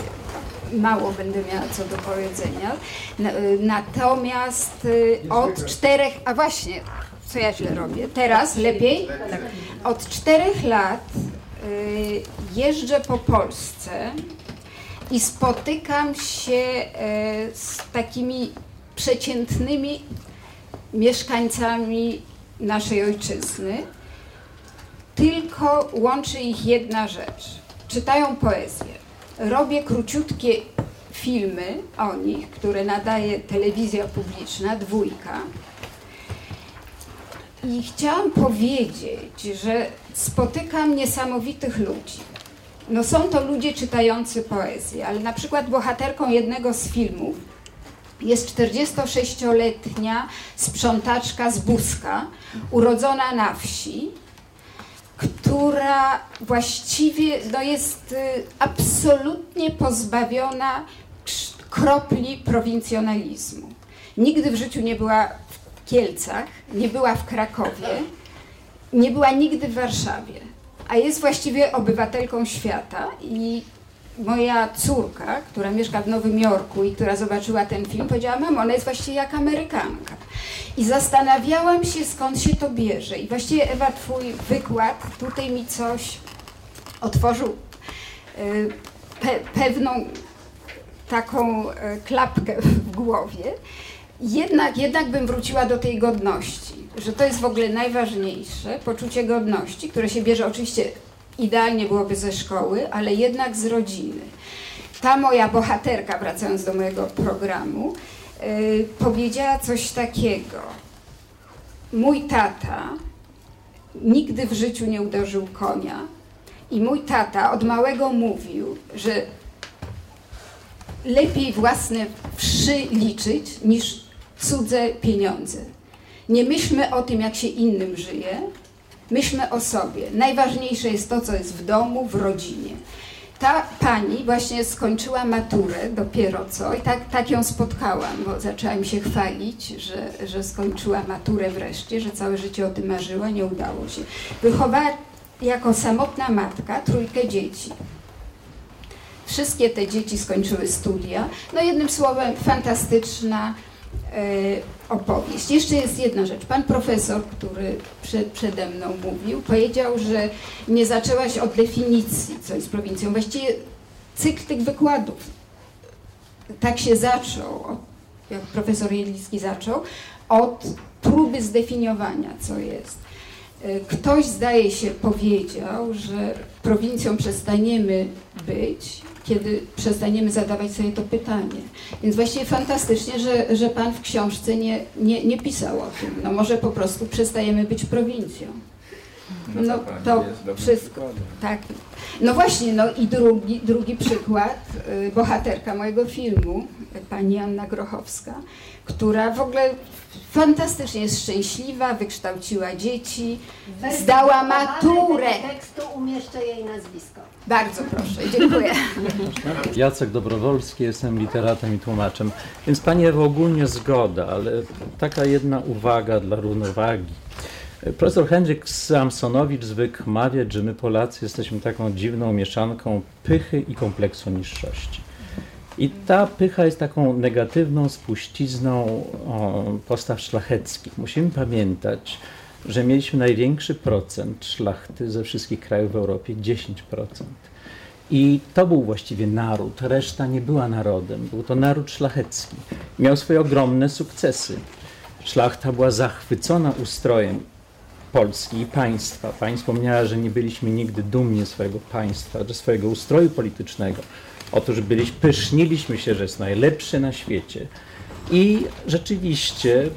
mało będę miała co do powiedzenia. Na- Natomiast y, od czterech, a właśnie, co ja źle robię? Teraz lepiej? Od czterech lat jeżdżę po Polsce i spotykam się e, z takimi przeciętnymi mieszkańcami naszej ojczyzny, tylko łączy ich jedna rzecz. Czytają poezję. Robię króciutkie filmy o nich, które nadaje telewizja publiczna, dwójka. I chciałam powiedzieć, że spotykam niesamowitych ludzi. No są to ludzie czytający poezję, ale na przykład bohaterką jednego z filmów jest 46-letnia sprzątaczka z Buska, urodzona na wsi, która właściwie no, jest y, absolutnie pozbawiona kropli prowincjonalizmu. Nigdy w życiu nie była Kielcach, nie była w Krakowie, nie była nigdy w Warszawie, a jest właściwie obywatelką świata i moja córka, która mieszka w Nowym Jorku i która zobaczyła ten film, powiedziała, mamo, ona jest właściwie jak Amerykanka. I zastanawiałam się, skąd się to bierze. I właściwie, Ewa, twój wykład tutaj mi coś otworzył, y, pe, pewną taką y, klapkę w głowie. Jednak, jednak bym wróciła do tej godności, że to jest w ogóle najważniejsze, poczucie godności, które się bierze oczywiście idealnie byłoby ze szkoły, ale jednak z rodziny. Ta moja bohaterka, wracając do mojego programu, yy, powiedziała coś takiego. Mój tata nigdy w życiu nie uderzył konia i mój tata od małego mówił, że lepiej własne wszy liczyć niż cudze pieniądze. Nie myślmy o tym, jak się innym żyje, myślmy o sobie. Najważniejsze jest to, co jest w domu, w rodzinie. Ta pani właśnie skończyła maturę dopiero co i tak, tak ją spotkałam, bo zaczęła mi się chwalić, że, że skończyła maturę wreszcie, że całe życie o tym marzyła, nie udało się. Wychowała jako samotna matka trójkę dzieci. Wszystkie te dzieci skończyły studia. No jednym słowem, fantastyczna opowieść. Jeszcze jest jedna rzecz. Pan profesor, który przed, przede mną mówił, powiedział, że nie zaczęłaś od definicji, co jest prowincją. Właściwie cykl tych wykładów tak się zaczął, jak profesor Jelicki zaczął, od próby zdefiniowania, co jest. Ktoś, zdaje się, powiedział, że prowincją przestaniemy być, kiedy przestaniemy zadawać sobie to pytanie. Więc właściwie fantastycznie, że, że Pan w książce nie, nie, nie pisał o tym. No może po prostu przestajemy być prowincją. No to jest dobrym wszystko. Tak. No właśnie, no i drugi, drugi przykład, y, bohaterka mojego filmu, pani Anna Grochowska, która w ogóle fantastycznie jest szczęśliwa, wykształciła dzieci, zdała maturę. tekstu umieszczę jej nazwisko. Bardzo proszę, dziękuję. Jacek Dobrowolski, jestem literatem i tłumaczem. Więc Pani Ewo, ogólnie zgoda, ale taka jedna uwaga dla równowagi. Profesor Henryk Samsonowicz zwykł mawiać, że my Polacy jesteśmy taką dziwną mieszanką pychy i kompleksu niższości. I ta pycha jest taką negatywną spuścizną postaw szlacheckich. Musimy pamiętać, że mieliśmy największy procent szlachty ze wszystkich krajów w Europie 10%. I to był właściwie naród, reszta nie była narodem. Był to naród szlachecki. Miał swoje ogromne sukcesy. Szlachta była zachwycona ustrojem Polski i państwa. Pani wspomniała, że nie byliśmy nigdy dumni swojego państwa, ze swojego ustroju politycznego. Otóż byliśmy, pyszniliśmy się, że jest najlepszy na świecie. I rzeczywiście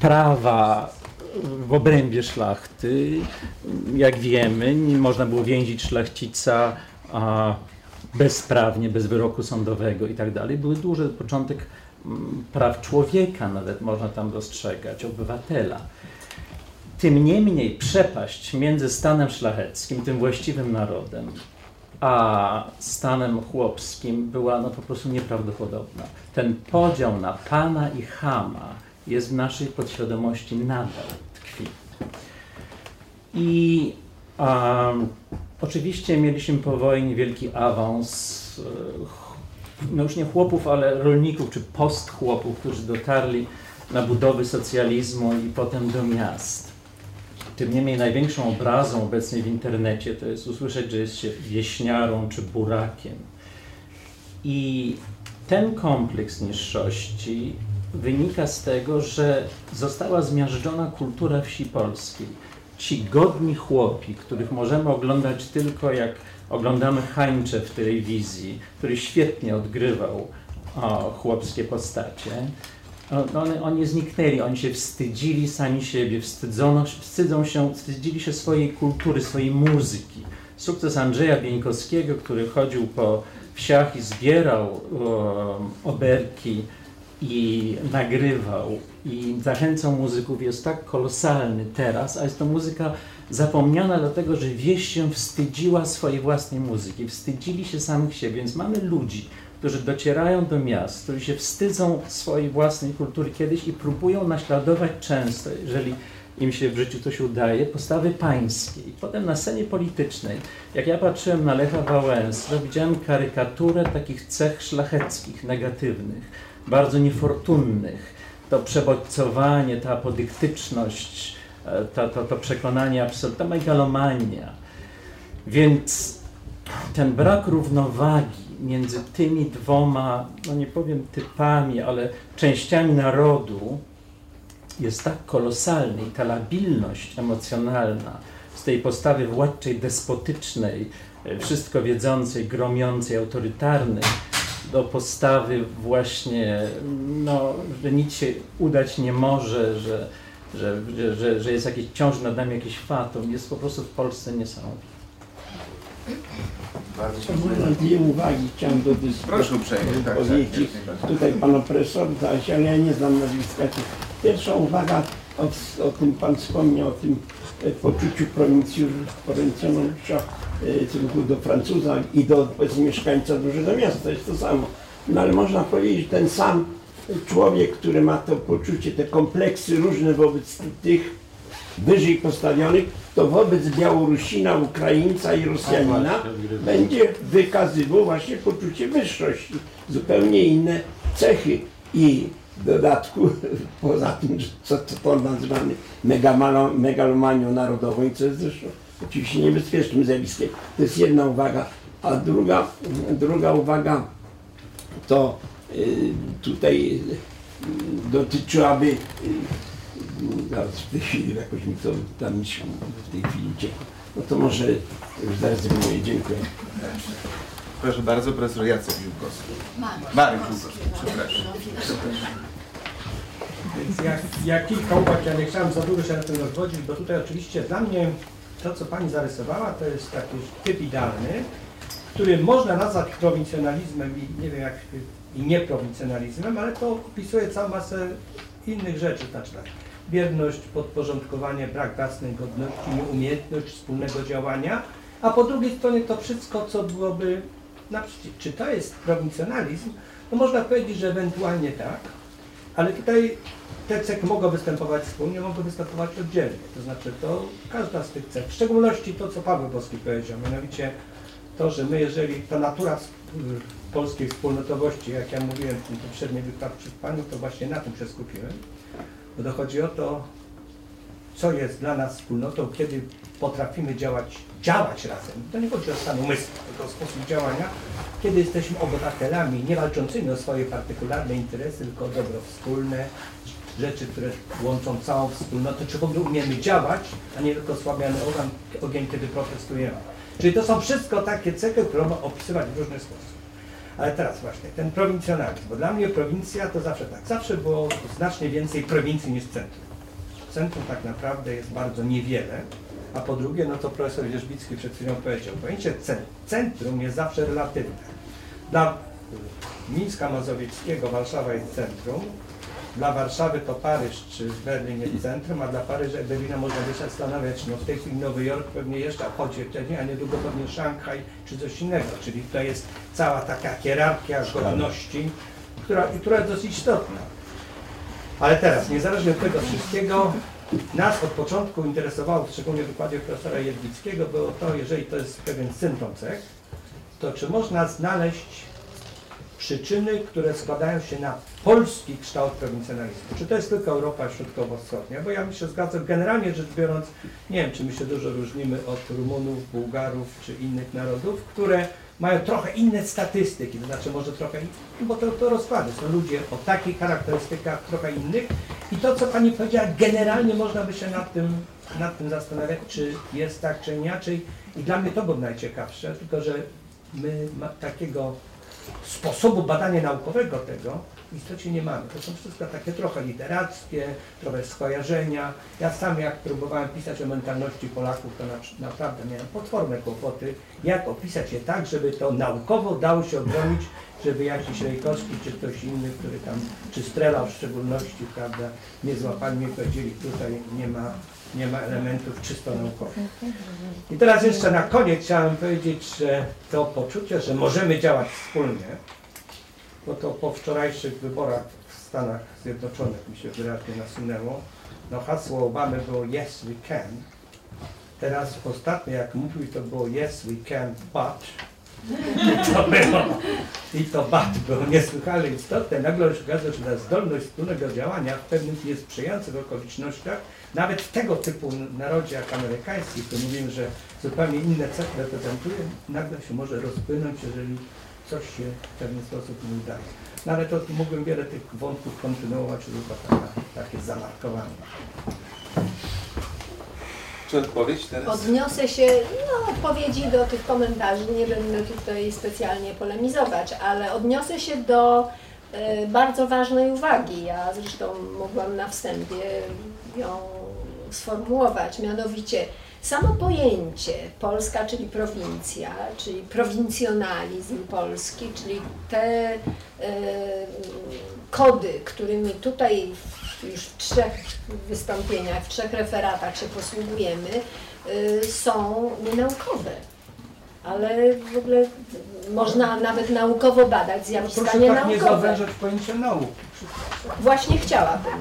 prawa w obrębie szlachty, jak wiemy, nie można było więzić szlachcica bezprawnie, bez wyroku sądowego i tak dalej. Były duże początek mm, praw człowieka, nawet można tam dostrzegać, obywatela. Tym niemniej przepaść między stanem szlacheckim, tym właściwym narodem, a stanem chłopskim była no po prostu nieprawdopodobna. Ten podział na pana i chama jest w naszej podświadomości nadal tkwi. I um, oczywiście mieliśmy po wojnie wielki awans, e, no już nie chłopów, ale rolników czy postchłopów, którzy dotarli na budowy socjalizmu i potem do miast. Tym niemniej największą obrazą obecnie w internecie to jest usłyszeć, że jest się wieśniarą czy burakiem. I ten kompleks niższości wynika z tego, że została zmiażdżona kultura wsi polskiej. Ci godni chłopi, których możemy oglądać tylko jak oglądamy Hańcze w telewizji, który świetnie odgrywał o, chłopskie postacie, one, oni zniknęli, oni się wstydzili sami siebie, wstydzono, wstydzą się, wstydzili się swojej kultury, swojej muzyki. Sukces Andrzeja Bieńkowskiego, który chodził po wsiach i zbierał o, oberki i nagrywał i zachęcał muzyków jest tak kolosalny teraz, a jest to muzyka zapomniana dlatego, że wieś się wstydziła swojej własnej muzyki, wstydzili się samych siebie, więc mamy ludzi, którzy docierają do miast, którzy się wstydzą swojej własnej kultury kiedyś i próbują naśladować często, jeżeli im się w życiu coś udaje, postawy pańskie. I potem na scenie politycznej, jak ja patrzyłem na Lecha Wałęsę, widziałem karykaturę takich cech szlacheckich, negatywnych, bardzo niefortunnych. To przebodźcowanie, ta apodyktyczność, e, to, to, to przekonanie absolutne, megalomania. Więc ten brak równowagi między tymi dwoma, no nie powiem typami, ale częściami narodu jest tak kolosalny i ta labilność emocjonalna z tej postawy władczej, despotycznej, e, wszystko wiedzącej, gromiącej, autorytarnej, do postawy właśnie, no, że nic się udać nie może, że, że, że, że jest jakieś, ciąży nad nami jakiś fatum, jest po prostu w Polsce niesamowite. Bardzo może dwie uwagi chciałem do dyskusji Proszę uprzejmie, tak, tak, powiedzieć. jak najbardziej. Tutaj pana dałeś, ale ja nie znam nazwiska. Pierwsza uwaga, o, o tym pan wspomniał, o tym e, poczuciu prowincjonalisza e, w stosunku do Francuza i do powiedzmy, mieszkańca dużego miasta, jest to samo. No ale można powiedzieć, ten sam człowiek, który ma to poczucie, te kompleksy różne wobec tych wyżej postawionych, to wobec Białorusina, Ukraińca i Rosjanina będzie wykazywał właśnie poczucie wyższości, zupełnie inne cechy i w dodatku, poza tym, co co to nazywamy megalomanią narodową i co jest zresztą oczywiście niebezpiecznym zjawiskiem. To jest jedna uwaga. A druga, druga uwaga to y, tutaj y, dotyczyłaby y, zaraz w tej chwili jakoś mi to tam mi się w tej chwili uciekło. No to może już zrezygnuję. Dziękuję. Proszę bardzo, profesor Jacek Żółkowski. Marek Żółkowski, przepraszam. Więc ja, ja kilka uwag, ja nie chciałem za dużo się na tym rozwodzić, bo tutaj oczywiście dla mnie to, co Pani zarysowała, to jest taki typ idealny, który można nazwać prowincjonalizmem i nie wiem jak i nieprowincjonalizmem, ale to opisuje całą masę innych rzeczy, znaczy tak, bierność, podporządkowanie, brak własnej godności, nieumiejętność wspólnego działania, a po drugiej stronie to wszystko, co byłoby naprzeciw. Czy to jest prowincjonalizm? No można powiedzieć, że ewentualnie tak, ale tutaj te cechy mogą występować wspólnie, mogą występować oddzielnie. To znaczy to każda z tych cech, w szczególności to, co Paweł Boski powiedział, mianowicie to, że my, jeżeli ta natura polskiej wspólnotowości, jak ja mówiłem w tym poprzednim wykładce przed Panią, to właśnie na tym się skupiłem, bo dochodzi o to, co jest dla nas wspólnotą, kiedy potrafimy działać, działać razem. To nie chodzi o stan umysłu, tylko o sposób działania, kiedy jesteśmy obywatelami, nie walczącymi o swoje partykularne interesy, tylko o dobro wspólne, rzeczy, które łączą całą wspólnotę, czy w ogóle umiemy działać, a nie tylko słabiany ogień, ogień kiedy protestujemy. Czyli to są wszystko takie cechy, które można opisywać w różny sposób. Ale teraz właśnie, ten prowincjonalizm, bo dla mnie prowincja to zawsze tak, zawsze było znacznie więcej prowincji niż centrum. Centrum tak naprawdę jest bardzo niewiele, a po drugie, no to profesor Wierzbicki przed chwilą powiedział, pojęcie cen- centrum jest zawsze relatywne. Dla Mińska Mazowieckiego Warszawa jest centrum, dla Warszawy to Paryż czy Berlin jest centrum, a dla Paryża i Berlina można by się zastanawiać, no w tej chwili Nowy Jork pewnie jeszcze wchodzi wcześniej, a niedługo pewnie Szanghaj czy coś innego, czyli to jest cała taka hierarchia godności, która, która jest dosyć istotna. Ale teraz, niezależnie od tego wszystkiego, nas od początku interesowało, szczególnie w wykładzie profesora Jedwickiego, było to, jeżeli to jest pewien symptom cech, to czy można znaleźć przyczyny, które składają się na polski kształt prowincjonalizmu. Czy to jest tylko Europa Środkowo-Wschodnia? Bo ja mi się zgadzam, generalnie rzecz biorąc, nie wiem, czy my się dużo różnimy od Rumunów, Bułgarów czy innych narodów, które mają trochę inne statystyki, to znaczy może trochę, no bo to, to rozkłady, są. Ludzie o takich charakterystykach trochę innych. I to, co Pani powiedziała, generalnie można by się nad tym, nad tym zastanawiać, czy jest tak, czy inaczej. I dla mnie to było najciekawsze, tylko że my ma, takiego sposobu badania naukowego tego w istocie nie mamy. To są wszystko takie trochę literackie, trochę skojarzenia. Ja sam jak próbowałem pisać o mentalności Polaków, to na, naprawdę miałem potworne kłopoty, jak opisać je tak, żeby to naukowo dało się obronić, żeby jakiś Rejkowski czy ktoś inny, który tam, czy Strela w szczególności, prawda, nie złapali mnie, powiedzieli, tutaj nie ma nie ma elementów czysto naukowych. I teraz jeszcze na koniec chciałem powiedzieć, że to poczucie, że możemy działać wspólnie, bo to po wczorajszych wyborach w Stanach Zjednoczonych mi się wyraźnie nasunęło. No hasło Obamy było Yes we can. Teraz ostatnio jak mówił to było Yes we can but. I to było, i to but było niesłychanie istotne. Nagle się okazuje, że ta zdolność wspólnego działania w pewnych niesprzyjających okolicznościach nawet w tego typu narodzie jak amerykański, to mówimy, że zupełnie inne cechy reprezentuje, nagle się może rozpłynąć, jeżeli coś się w pewien sposób nie udaje. No ale to mógłbym wiele tych wątków kontynuować, tylko taka, takie zamarkowanie. Czy odpowiedź teraz? Odniosę się, no odpowiedzi do tych komentarzy, nie będę tutaj specjalnie polemizować, ale odniosę się do e, bardzo ważnej uwagi. Ja zresztą mogłam na wstępie ją sformułować, mianowicie samo pojęcie Polska, czyli prowincja, czyli prowincjonalizm polski, czyli te e, kody, którymi tutaj już w trzech wystąpieniach, w trzech referatach się posługujemy, e, są nienaukowe ale w ogóle można nawet naukowo badać zjawiska Proszę tak nie zawężać pojęcia nauki. Właśnie chciałabym.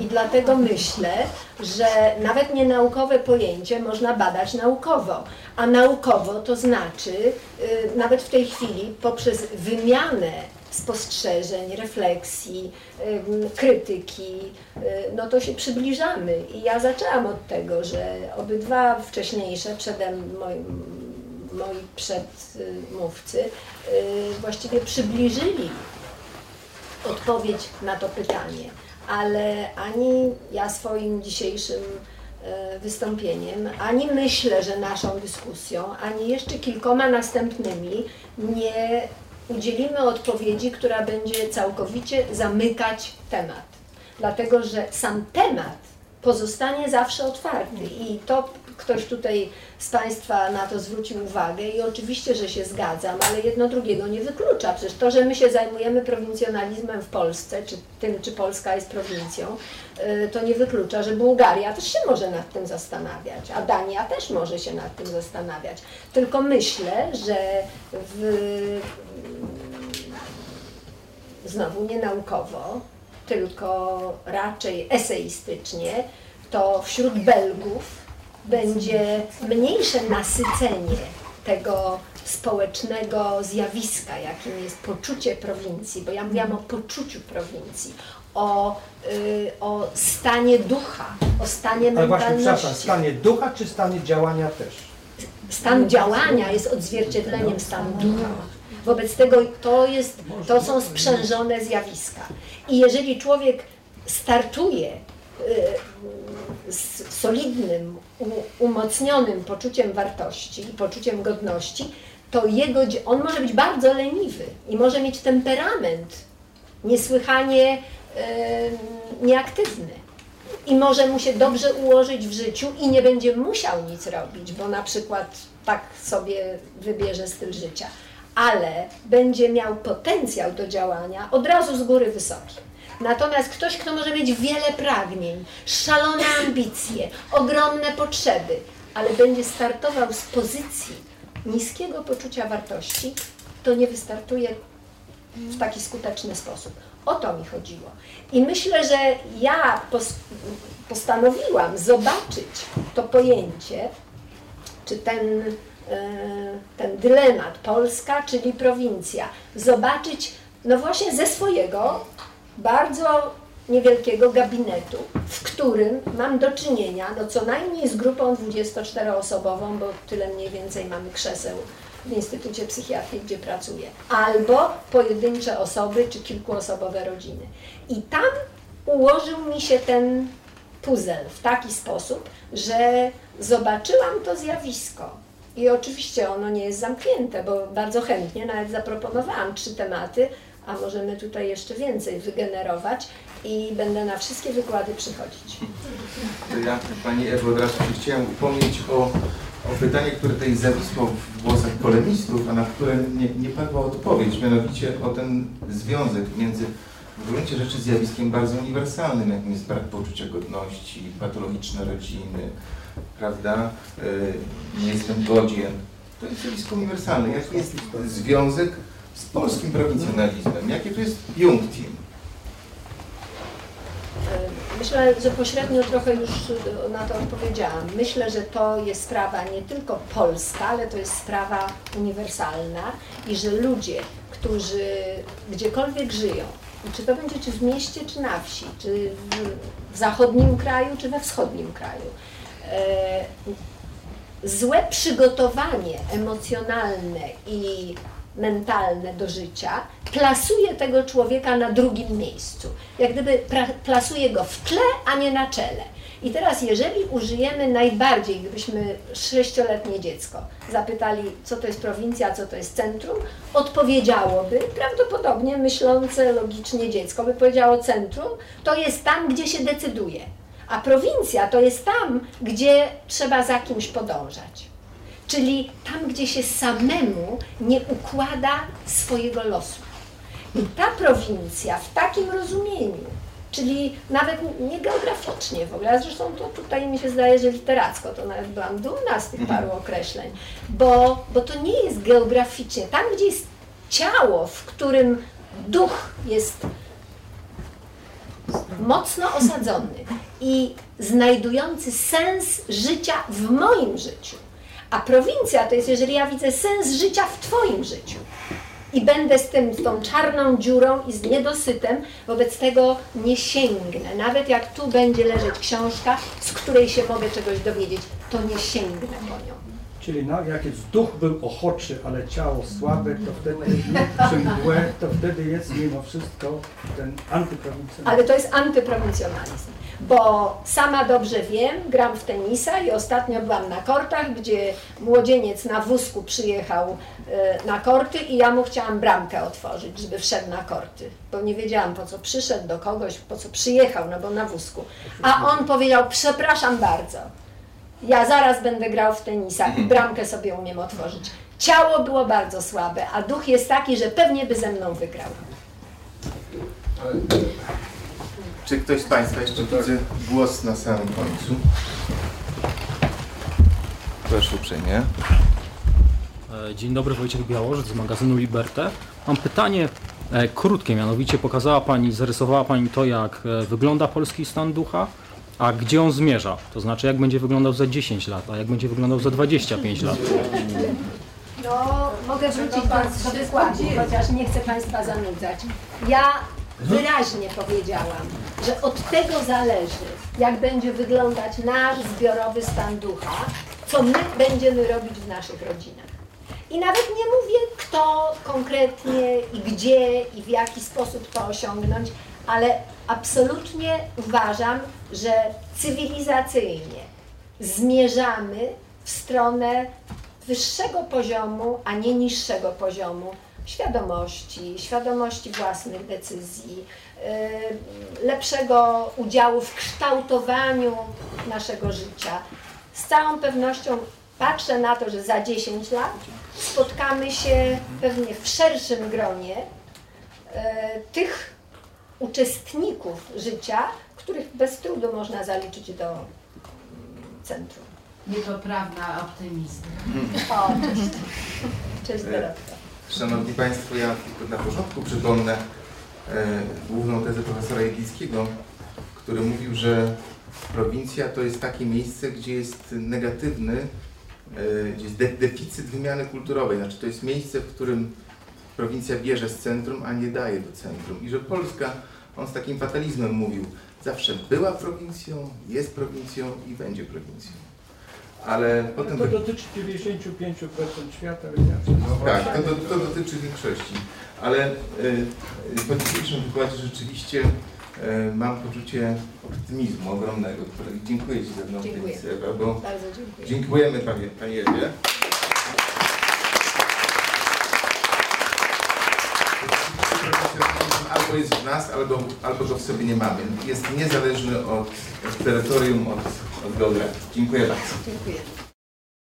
I dlatego myślę, że nawet nienaukowe pojęcie można badać naukowo. A naukowo to znaczy, y, nawet w tej chwili, poprzez wymianę spostrzeżeń, refleksji, y, krytyki, y, no to się przybliżamy. I ja zaczęłam od tego, że obydwa wcześniejsze, przede moim moi przedmówcy y, właściwie przybliżyli odpowiedź na to pytanie, ale ani ja swoim dzisiejszym y, wystąpieniem, ani myślę, że naszą dyskusją, ani jeszcze kilkoma następnymi nie udzielimy odpowiedzi, która będzie całkowicie zamykać temat. Dlatego, że sam temat pozostanie zawsze otwarty i to ktoś tutaj z Państwa na to zwrócił uwagę i oczywiście, że się zgadzam, ale jedno drugiego nie wyklucza. Przecież to, że my się zajmujemy prowincjonalizmem w Polsce, czy tym, czy Polska jest prowincją, y, to nie wyklucza, że Bułgaria też się może nad tym zastanawiać, a Dania też może się nad tym zastanawiać. Tylko myślę, że w, znowu nie naukowo, tylko raczej eseistycznie, to wśród Belgów będzie mniejsze nasycenie tego społecznego zjawiska, jakim jest poczucie prowincji, bo ja mówiłam o poczuciu prowincji, o, y, o stanie ducha, o stanie Ale właśnie, mentalności. przepraszam, stanie ducha czy stanie działania też? Stan działania jest odzwierciedleniem stanu ducha. Wobec tego to, jest, to są sprzężone zjawiska. I jeżeli człowiek startuje z solidnym, umocnionym poczuciem wartości i poczuciem godności, to jego, on może być bardzo leniwy i może mieć temperament niesłychanie y, nieaktywny. I może mu się dobrze ułożyć w życiu i nie będzie musiał nic robić, bo na przykład tak sobie wybierze styl życia, ale będzie miał potencjał do działania od razu z góry wysoki. Natomiast ktoś, kto może mieć wiele pragnień, szalone ambicje, ogromne potrzeby, ale będzie startował z pozycji niskiego poczucia wartości, to nie wystartuje w taki skuteczny sposób. O to mi chodziło. I myślę, że ja pos postanowiłam zobaczyć to pojęcie, czy ten, e, ten dylemat Polska, czyli prowincja, zobaczyć no właśnie ze swojego bardzo niewielkiego gabinetu, w którym mam do czynienia no co najmniej z grupą 24-osobową, bo tyle mniej więcej mamy krzeseł w Instytucie Psychiatrii, gdzie pracuję, albo pojedyncze osoby czy kilkuosobowe rodziny. I tam ułożył mi się ten puzzle w taki sposób, że zobaczyłam to zjawisko. I oczywiście ono nie jest zamknięte, bo bardzo chętnie nawet zaproponowałam trzy tematy, a możemy tutaj jeszcze więcej wygenerować i będę na wszystkie wykłady przychodzić. To ja, Pani Ewo, od razu chciałem upomnieć o, o pytanie, które tutaj zawisło w głosach polemistów, a na które nie, nie padła odpowiedź, mianowicie o ten związek między w gruncie rzeczy zjawiskiem bardzo uniwersalnym, jakim jest brak poczucia godności, patologiczne rodziny, prawda? Yy, nie jestem godzien. To jest zjawisko uniwersalne. Jaki jest związek z polskim prowincjonalizmem? Jakie to jest junctim? Myślę, że pośrednio trochę już na to odpowiedziałam. Myślę, że to jest sprawa nie tylko polska, ale to jest sprawa uniwersalna i że ludzie, którzy gdziekolwiek żyją, czy to będzie czy w mieście, czy na wsi, czy w zachodnim kraju, czy we wschodnim kraju, e, złe przygotowanie emocjonalne i mentalne do życia, plasuje tego człowieka na drugim miejscu. Jak gdyby plasuje go w tle, a nie na czele. I teraz, jeżeli użyjemy najbardziej, gdybyśmy sześcioletnie dziecko zapytali, co to jest prowincja, co to jest centrum, odpowiedziałoby, prawdopodobnie myślące logicznie dziecko by powiedziało centrum, to jest tam, gdzie się decyduje. A prowincja to jest tam, gdzie trzeba za kimś podążać. Czyli tam, gdzie się samemu nie układa swojego losu. I ta prowincja w takim rozumieniu, czyli nawet nie geograficznie w ogóle, a zresztą to tutaj mi się zdaje, że literacko, to nawet byłam dumna z tych paru określeń, bo, bo to nie jest geograficznie. Tam, gdzie jest ciało, w którym duch jest mocno osadzony i znajdujący sens życia w moim życiu, a prowincja to jest, jeżeli ja widzę sens życia w Twoim życiu i będę z tym, z tą czarną dziurą i z niedosytem, wobec tego nie sięgnę. Nawet jak tu będzie leżeć książka, z której się mogę czegoś dowiedzieć, to nie sięgnę po nią. Czyli no, jak jest duch był ochoczy, ale ciało słabe, to wtedy czy mgłę, to wtedy jest mimo wszystko ten antyprowincjonalizm. Ale to jest antyprowincjonalizm bo sama dobrze wiem, gram w tenisa i ostatnio byłam na kortach, gdzie młodzieniec na wózku przyjechał e, na korty i ja mu chciałam bramkę otworzyć, żeby wszedł na korty, bo nie wiedziałam po co przyszedł do kogoś, po co przyjechał, no bo na wózku. A on powiedział, przepraszam bardzo, ja zaraz będę grał w tenisa i bramkę sobie umiem otworzyć. Ciało było bardzo słabe, a duch jest taki, że pewnie by ze mną wygrał. Czy ktoś z Państwa jeszcze widzę głos na samym końcu? Proszę uprzejmie. E, dzień dobry, Wojciech Białożyc z magazynu Liberte. Mam pytanie e, krótkie, mianowicie pokazała Pani, zarysowała Pani to, jak e, wygląda polski stan ducha, a gdzie on zmierza? To znaczy, jak będzie wyglądał za 10 lat, a jak będzie wyglądał za 25 lat? No, mogę wrócić do, do wykładu, chociaż nie chcę Państwa zanudzać. Ja wyraźnie powiedziałam, że od tego zależy, jak będzie wyglądać nasz zbiorowy stan ducha, co my będziemy robić w naszych rodzinach. I nawet nie mówię, kto konkretnie i gdzie i w jaki sposób to osiągnąć, ale absolutnie uważam, że cywilizacyjnie zmierzamy w stronę wyższego poziomu, a nie niższego poziomu świadomości, świadomości własnych decyzji, y, lepszego udziału w kształtowaniu naszego życia. Z całą pewnością patrzę na to, że za 10 lat spotkamy się pewnie w szerszym gronie y, tych uczestników życia, których bez trudu można zaliczyć do mm, centrum. Niepoprawna optymizm. O, cześć. Cześć E, Dorotka. Szanowni Państwo, ja tylko na porządku przypomnę e, główną tezę profesora Jedlickiego, który mówił, że prowincja to jest takie miejsce, gdzie jest negatywny, e, gdzie jest de deficyt wymiany kulturowej. Znaczy to jest miejsce, w którym prowincja bierze z centrum, a nie daje do centrum. I że Polska, on z takim fatalizmem mówił, zawsze była prowincją, jest prowincją i będzie prowincją. Ale potem... To dotyczy 95% świata, więc Tak, to, to, to dotyczy większości. Ale y, y, po dzisiejszym wykładzie rzeczywiście y, mam poczucie optymizmu ogromnego. Dziękuję Ci za mną Dziękuję. Ewa, bo Bardzo dziękuję. dziękujemy Pani, Pani Ewie. Albo jest w nas, albo, albo go w sobie nie mamy. Jest niezależny od, od terytorium, od, od geografii. Dziękuję bardzo. Dziękuję.